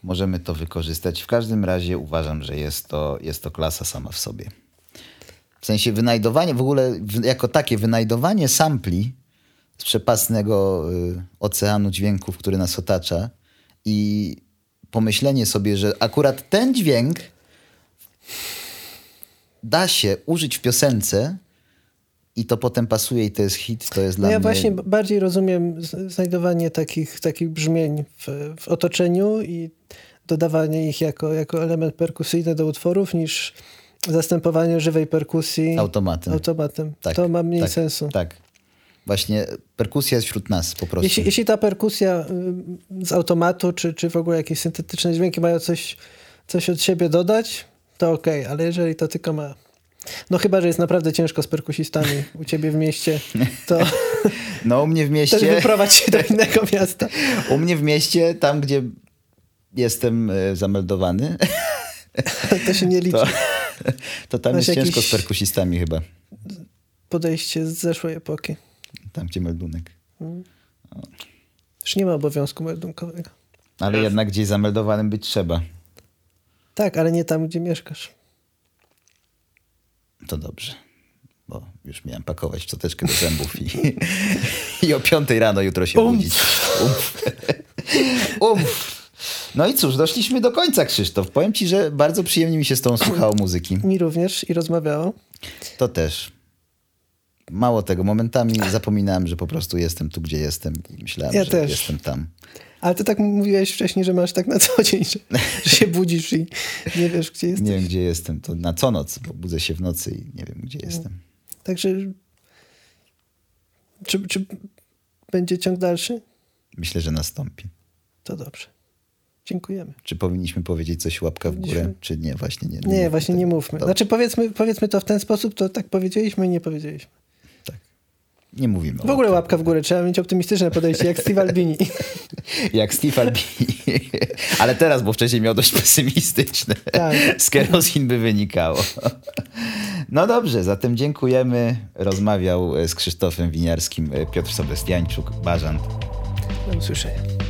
Możemy to wykorzystać. W każdym razie uważam, że jest to, jest to klasa sama w sobie. W sensie wynajdowanie, w ogóle jako takie wynajdowanie sampli z przepasnego y, oceanu dźwięków, który nas otacza i pomyślenie sobie, że akurat ten dźwięk da się użyć w piosence, i to potem pasuje i to jest hit, to jest No dla ja mnie... właśnie b- bardziej rozumiem znajdowanie takich, takich brzmień w, w otoczeniu i dodawanie ich jako, jako element perkusyjny do utworów niż zastępowanie żywej perkusji Automatem. automatem. Tak, to ma mniej tak, sensu. Tak. Właśnie perkusja jest wśród nas po prostu. Jeśli, jeśli ta perkusja y, z automatu, czy, czy w ogóle jakieś syntetyczne dźwięki mają coś, coś od siebie dodać, to okej, ale jeżeli to tylko ma. No chyba, że jest naprawdę ciężko z perkusistami u ciebie w mieście, to *laughs* No u mnie w mieście... wyprowadź się do innego miasta. U mnie w mieście, tam gdzie jestem e, zameldowany, *laughs* To się nie liczy. to, to tam Masz jest ciężko z perkusistami chyba. Podejście z zeszłej epoki. Tam gdzie meldunek. Już nie ma obowiązku meldunkowego. Ale jednak gdzieś zameldowanym być trzeba. Tak, ale nie tam, gdzie mieszkasz. To dobrze. Bo już miałem pakować czoteczkę do zębów i, *laughs* i o piątej rano jutro się Umf. budzić. Umf. Umf. No i cóż, doszliśmy do końca, Krzysztof. Powiem ci, że bardzo przyjemnie mi się z tą słuchało muzyki. Mi również i rozmawiało. To też. Mało tego, momentami zapominałem, że po prostu jestem tu, gdzie jestem i myślałem, Ja że też. jestem tam. Ale ty tak mówiłeś wcześniej, że masz tak na co dzień, że, że się budzisz i nie wiesz, gdzie jesteś. Nie wiem, gdzie jestem. To na co noc, bo budzę się w nocy i nie wiem, gdzie jestem. Także czy, czy będzie ciąg dalszy? Myślę, że nastąpi. To dobrze. Dziękujemy. Czy powinniśmy powiedzieć coś łapka w górę, Powinniśmy. czy nie? Właśnie nie. Nie, mówmy właśnie nie mówmy. Znaczy powiedzmy, powiedzmy to w ten sposób, to tak powiedzieliśmy i nie powiedzieliśmy. Nie mówimy. W ogóle łapka w górę. Trzeba mieć optymistyczne podejście, jak Steve Albini. *laughs* Jak Steve Albini. *laughs* Ale teraz, bo wcześniej miał dość pesymistyczne. Tak. Z kerosin by wynikało. *laughs* No dobrze, zatem dziękujemy. Rozmawiał z Krzysztofem Winiarskim Piotr Sebastiańczuk, Bażant. Do usłyszenia.